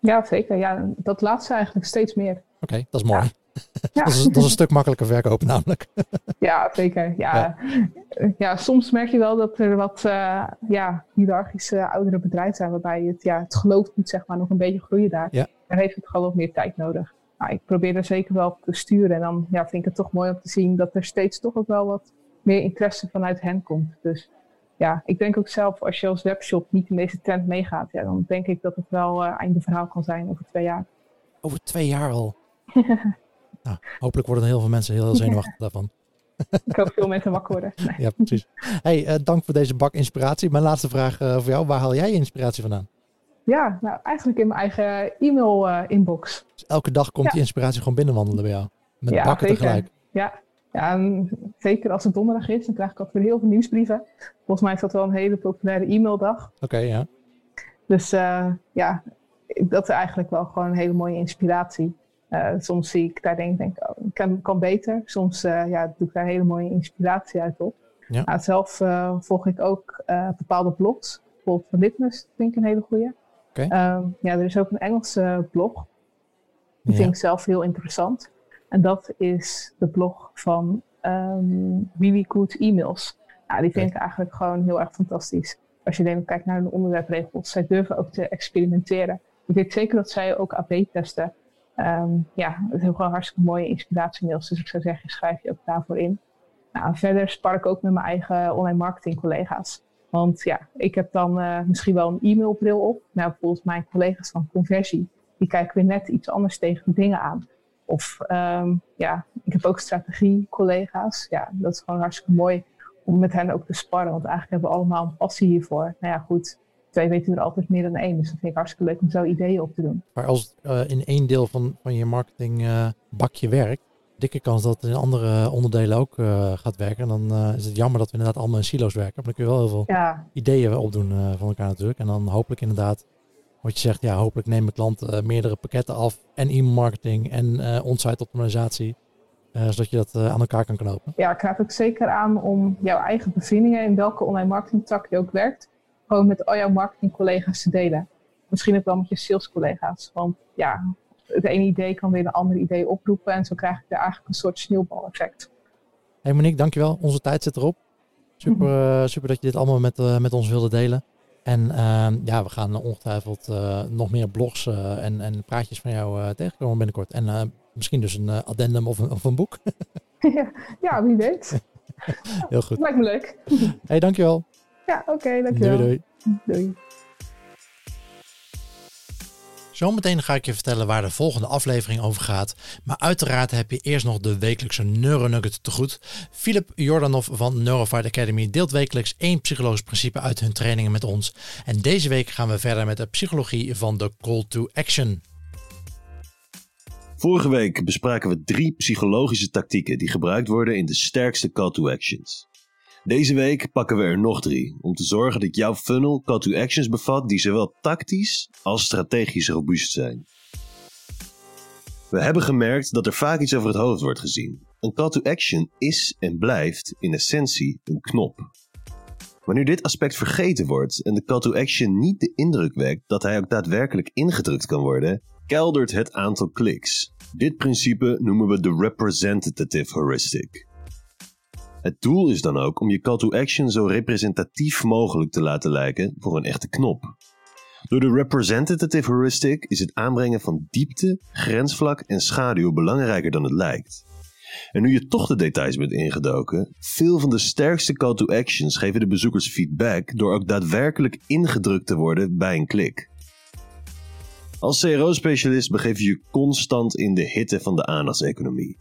Ja, zeker. Ja, dat laatste eigenlijk steeds meer. Oké, dat is mooi. Ja. (laughs) dat, is, dat, is, een stuk makkelijker verkopen namelijk. (laughs) ja, zeker. Ja. ja. soms merk je wel dat er wat uh, ja, hiërarchische oudere bedrijven zijn waarbij het, ja, het geloof moet zeg maar nog een beetje groeien daar. Ja. Daar heeft het gewoon wat meer tijd nodig. Nou, ik probeer er zeker wel op te sturen en dan ja, vind ik het toch mooi om te zien dat er steeds toch ook wel wat meer interesse vanuit hen komt. Dus ja, ik denk ook zelf, als je als webshop niet in deze trend meegaat, ja, dan denk ik dat het wel uh, einde verhaal kan zijn over twee jaar. Over twee jaar al? (laughs) nou, hopelijk worden heel veel mensen heel zenuwachtig daarvan. ik hoop veel mensen wakker worden. Nee. (laughs) Ja, precies. Hey, uh, dank voor deze bak inspiratie. Mijn laatste vraag uh, voor jou. Waar haal jij je inspiratie vandaan? Ja, nou eigenlijk in mijn eigen e-mail inbox. Dus elke dag komt ja. die inspiratie gewoon binnenwandelen bij jou? Met ja, bakken zeker. tegelijk? Ja, ja, zeker als het donderdag is, dan krijg ik altijd weer heel veel nieuwsbrieven. Volgens mij is dat wel een hele populaire e-maildag. Oké, ja. Dus uh, ja, dat is eigenlijk wel gewoon een hele mooie inspiratie. Uh, soms zie ik daar denk, denk oh, kan, kan beter. Soms uh, ja, doe ik daar hele mooie inspiratie uit op. Ja. Nou, zelf volg ik ook bepaalde blogs. Bijvoorbeeld van Litmus vind ik een hele goede. Okay. Um, ja, er is ook een Engelse blog. Die ja. vind ik zelf heel interessant. En dat is de blog van um, Really Good Emails. Nou, die vind ik eigenlijk gewoon heel erg fantastisch. Als je alleen kijkt naar de onderwerpregels. Zij durven ook te experimenteren. Ik weet zeker dat zij ook AB testen. Um, ja, het zijn gewoon hartstikke mooie inspiratiemails. Dus ik zou zeggen, schrijf je ook daarvoor in. Nou, verder spar ik ook met mijn eigen online marketing collega's. Want ja, ik heb dan uh, misschien wel een e-mailbril op. Nou, bijvoorbeeld mijn collega's van conversie, die kijken weer net iets anders tegen de dingen aan. Of um, ja, ik heb ook strategie-collega's. Ja, dat is gewoon hartstikke mooi om met hen ook te sparren. Want eigenlijk hebben we allemaal een passie hiervoor. Nou ja, goed, twee weten er altijd meer dan één. Dus dat vind ik hartstikke leuk om zo ideeën op te doen. Maar als uh, in één deel van, van je marketing uh, bakje werkt, dikke kans dat het in andere onderdelen ook uh, gaat werken. En dan is het jammer dat we inderdaad allemaal in silo's werken. Maar dan kun je wel heel veel ja. ideeën opdoen van elkaar natuurlijk. En dan hopelijk inderdaad, wat je zegt, ja, hopelijk nemen klanten meerdere pakketten af. En e-marketing en onsite optimalisatie. zodat je dat aan elkaar kan knopen. Ja, ik raad ook zeker aan om jouw eigen bevindingen in welke online marketing tak je ook werkt gewoon met al jouw marketingcollega's te delen. Misschien ook wel met je salescollega's. Want ja, het ene idee kan weer een ander idee oproepen. En zo krijg je er eigenlijk een soort sneeuwbaleffect. Hey Monique, dankjewel. Onze tijd zit erop. Super, uh, (laughs) super dat je dit allemaal met, uh, met ons wilde delen. En uh, ja, we gaan ongetwijfeld uh, nog meer blogs en, en praatjes van jou tegenkomen binnenkort. En misschien dus een addendum of een, of een boek. ja, (laughs) (laughs) ja, wie weet. Heel goed. Lijkt me leuk. hey, dankjewel. Ja, oké, okay, dankjewel. Doei, doei. Doei. Zometeen ga ik je vertellen waar de volgende aflevering over gaat. Maar uiteraard heb je eerst nog de wekelijkse Neuronugget te goed. Filip Jordanov van Neurofight Academy deelt wekelijks één psychologisch principe uit hun trainingen met ons. En deze week gaan we verder met de psychologie van de call to action. Vorige week bespraken we drie psychologische tactieken die gebruikt worden in de sterkste call to actions. Deze week pakken we er nog drie, om te zorgen dat jouw funnel call to actions bevat die zowel tactisch als strategisch robuust zijn. We hebben gemerkt dat er vaak iets over het hoofd wordt gezien. Een call to action is en blijft in essentie een knop. Wanneer dit aspect vergeten wordt en de call to action niet de indruk wekt dat hij ook daadwerkelijk ingedrukt kan worden, keldert het aantal kliks. Dit principe noemen we de representative heuristic. Het doel is dan ook om je call to action zo representatief mogelijk te laten lijken voor een echte knop. Door de representative heuristic is het aanbrengen van diepte, grensvlak en schaduw belangrijker dan het lijkt. En nu je toch de details bent ingedoken, veel van de sterkste call to actions geven de bezoekers feedback door ook daadwerkelijk ingedrukt te worden bij een klik. Als CRO-specialist begeef je je constant in de hitte van de aandachtseconomie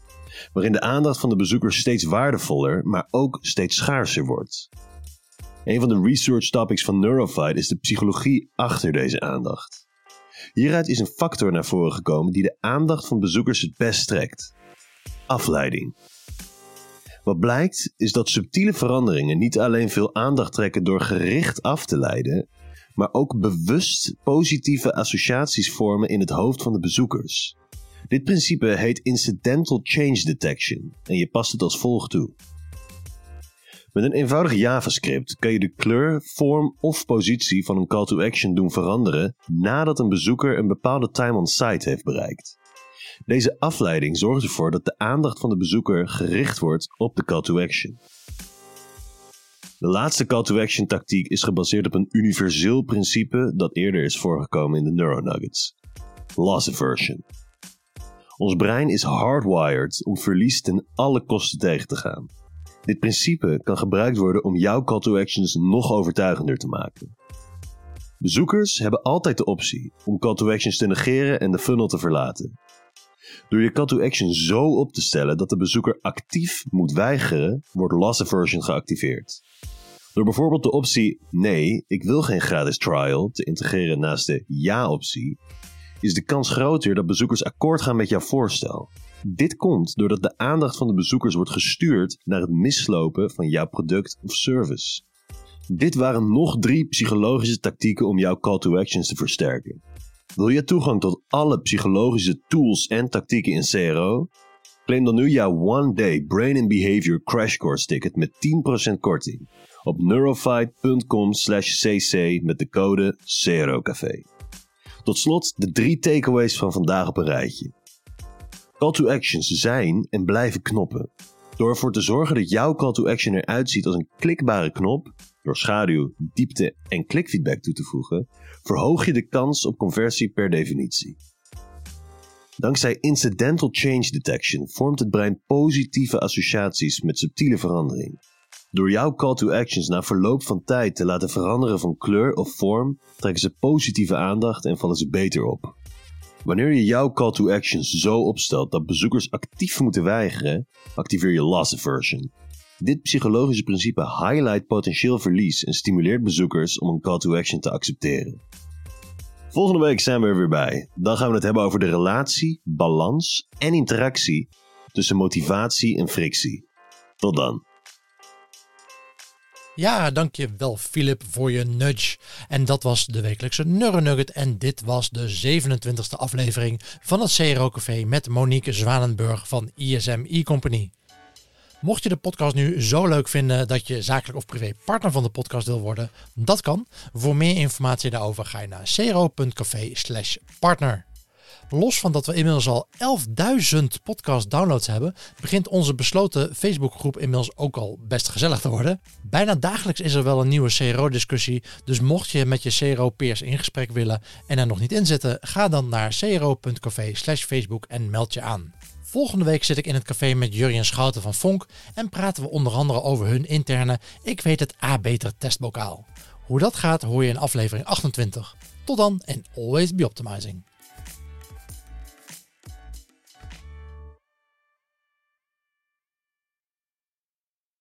waarin de aandacht van de bezoeker steeds waardevoller, maar ook steeds schaarser wordt. Een van de research topics van Neurofight is de psychologie achter deze aandacht. Hieruit is een factor naar voren gekomen die de aandacht van bezoekers het best trekt: afleiding. Wat blijkt is dat subtiele veranderingen niet alleen veel aandacht trekken door gericht af te leiden, maar ook bewust positieve associaties vormen in het hoofd van de bezoekers. Dit principe heet Incidental Change Detection en je past het als volgt toe. Met een eenvoudig JavaScript kan je de kleur, vorm of positie van een call to action doen veranderen nadat een bezoeker een bepaalde time on site heeft bereikt. Deze afleiding zorgt ervoor dat de aandacht van de bezoeker gericht wordt op de call to action. De laatste call to action tactiek is gebaseerd op een universeel principe dat eerder is voorgekomen in de Neuronuggets: loss aversion. Ons brein is hardwired om verlies ten alle kosten tegen te gaan. Dit principe kan gebruikt worden om jouw call to actions nog overtuigender te maken. Bezoekers hebben altijd de optie om call to actions te negeren en de funnel te verlaten. Door je call to action zo op te stellen dat de bezoeker actief moet weigeren, wordt loss aversion geactiveerd. Door bijvoorbeeld de optie nee, ik wil geen gratis trial te integreren naast de ja-optie, is de kans groter dat bezoekers akkoord gaan met jouw voorstel. Dit komt doordat de aandacht van de bezoekers wordt gestuurd naar het mislopen van jouw product of service. Dit waren nog drie psychologische tactieken om jouw call to actions te versterken. Wil je toegang tot alle psychologische tools en tactieken in CRO? Claim dan nu jouw One Day Brain and Behavior Crash Course ticket met 10% korting op neurofight.com/cc met de code CROCafé. Tot slot de drie takeaways van vandaag op een rijtje. Call to actions zijn en blijven knoppen. Door ervoor te zorgen dat jouw call to action eruit ziet als een klikbare knop, door schaduw, diepte en klikfeedback toe te voegen, verhoog je de kans op conversie per definitie. Dankzij incidental change detection vormt het brein positieve associaties met subtiele verandering. Door jouw call to actions na verloop van tijd te laten veranderen van kleur of vorm, trekken ze positieve aandacht en vallen ze beter op. Wanneer je jouw call to actions zo opstelt dat bezoekers actief moeten weigeren, activeer je loss aversion. Dit psychologische principe highlight potentieel verlies en stimuleert bezoekers om een call to action te accepteren. Volgende week zijn we er weer bij. Dan gaan we het hebben over de relatie, balans en interactie tussen motivatie en frictie. Tot dan. Ja, dankjewel Philip voor je nudge. En dat was de wekelijkse Nugget en dit was de 27e aflevering van het CRO Café met Monique Zwanenburg van ISM E-Company. Mocht je de podcast nu zo leuk vinden dat je zakelijk of privé partner van de podcast wil worden, dat kan. Voor meer informatie daarover ga je naar cro.café partner. Los van dat we inmiddels al 11.000 podcast downloads hebben, begint onze besloten Facebookgroep inmiddels ook al best gezellig te worden. Bijna dagelijks is er wel een nieuwe CRO-discussie, dus mocht je met je CRO-peers in gesprek willen en er nog niet in zitten, ga dan naar cro.café facebook en meld je aan. Volgende week zit ik in het café met Jurjen Schouten van Fonk en praten we onder andere over hun interne Ik weet het A-beter testbokaal. Hoe dat gaat hoor je in aflevering 28. Tot dan en always be optimizing.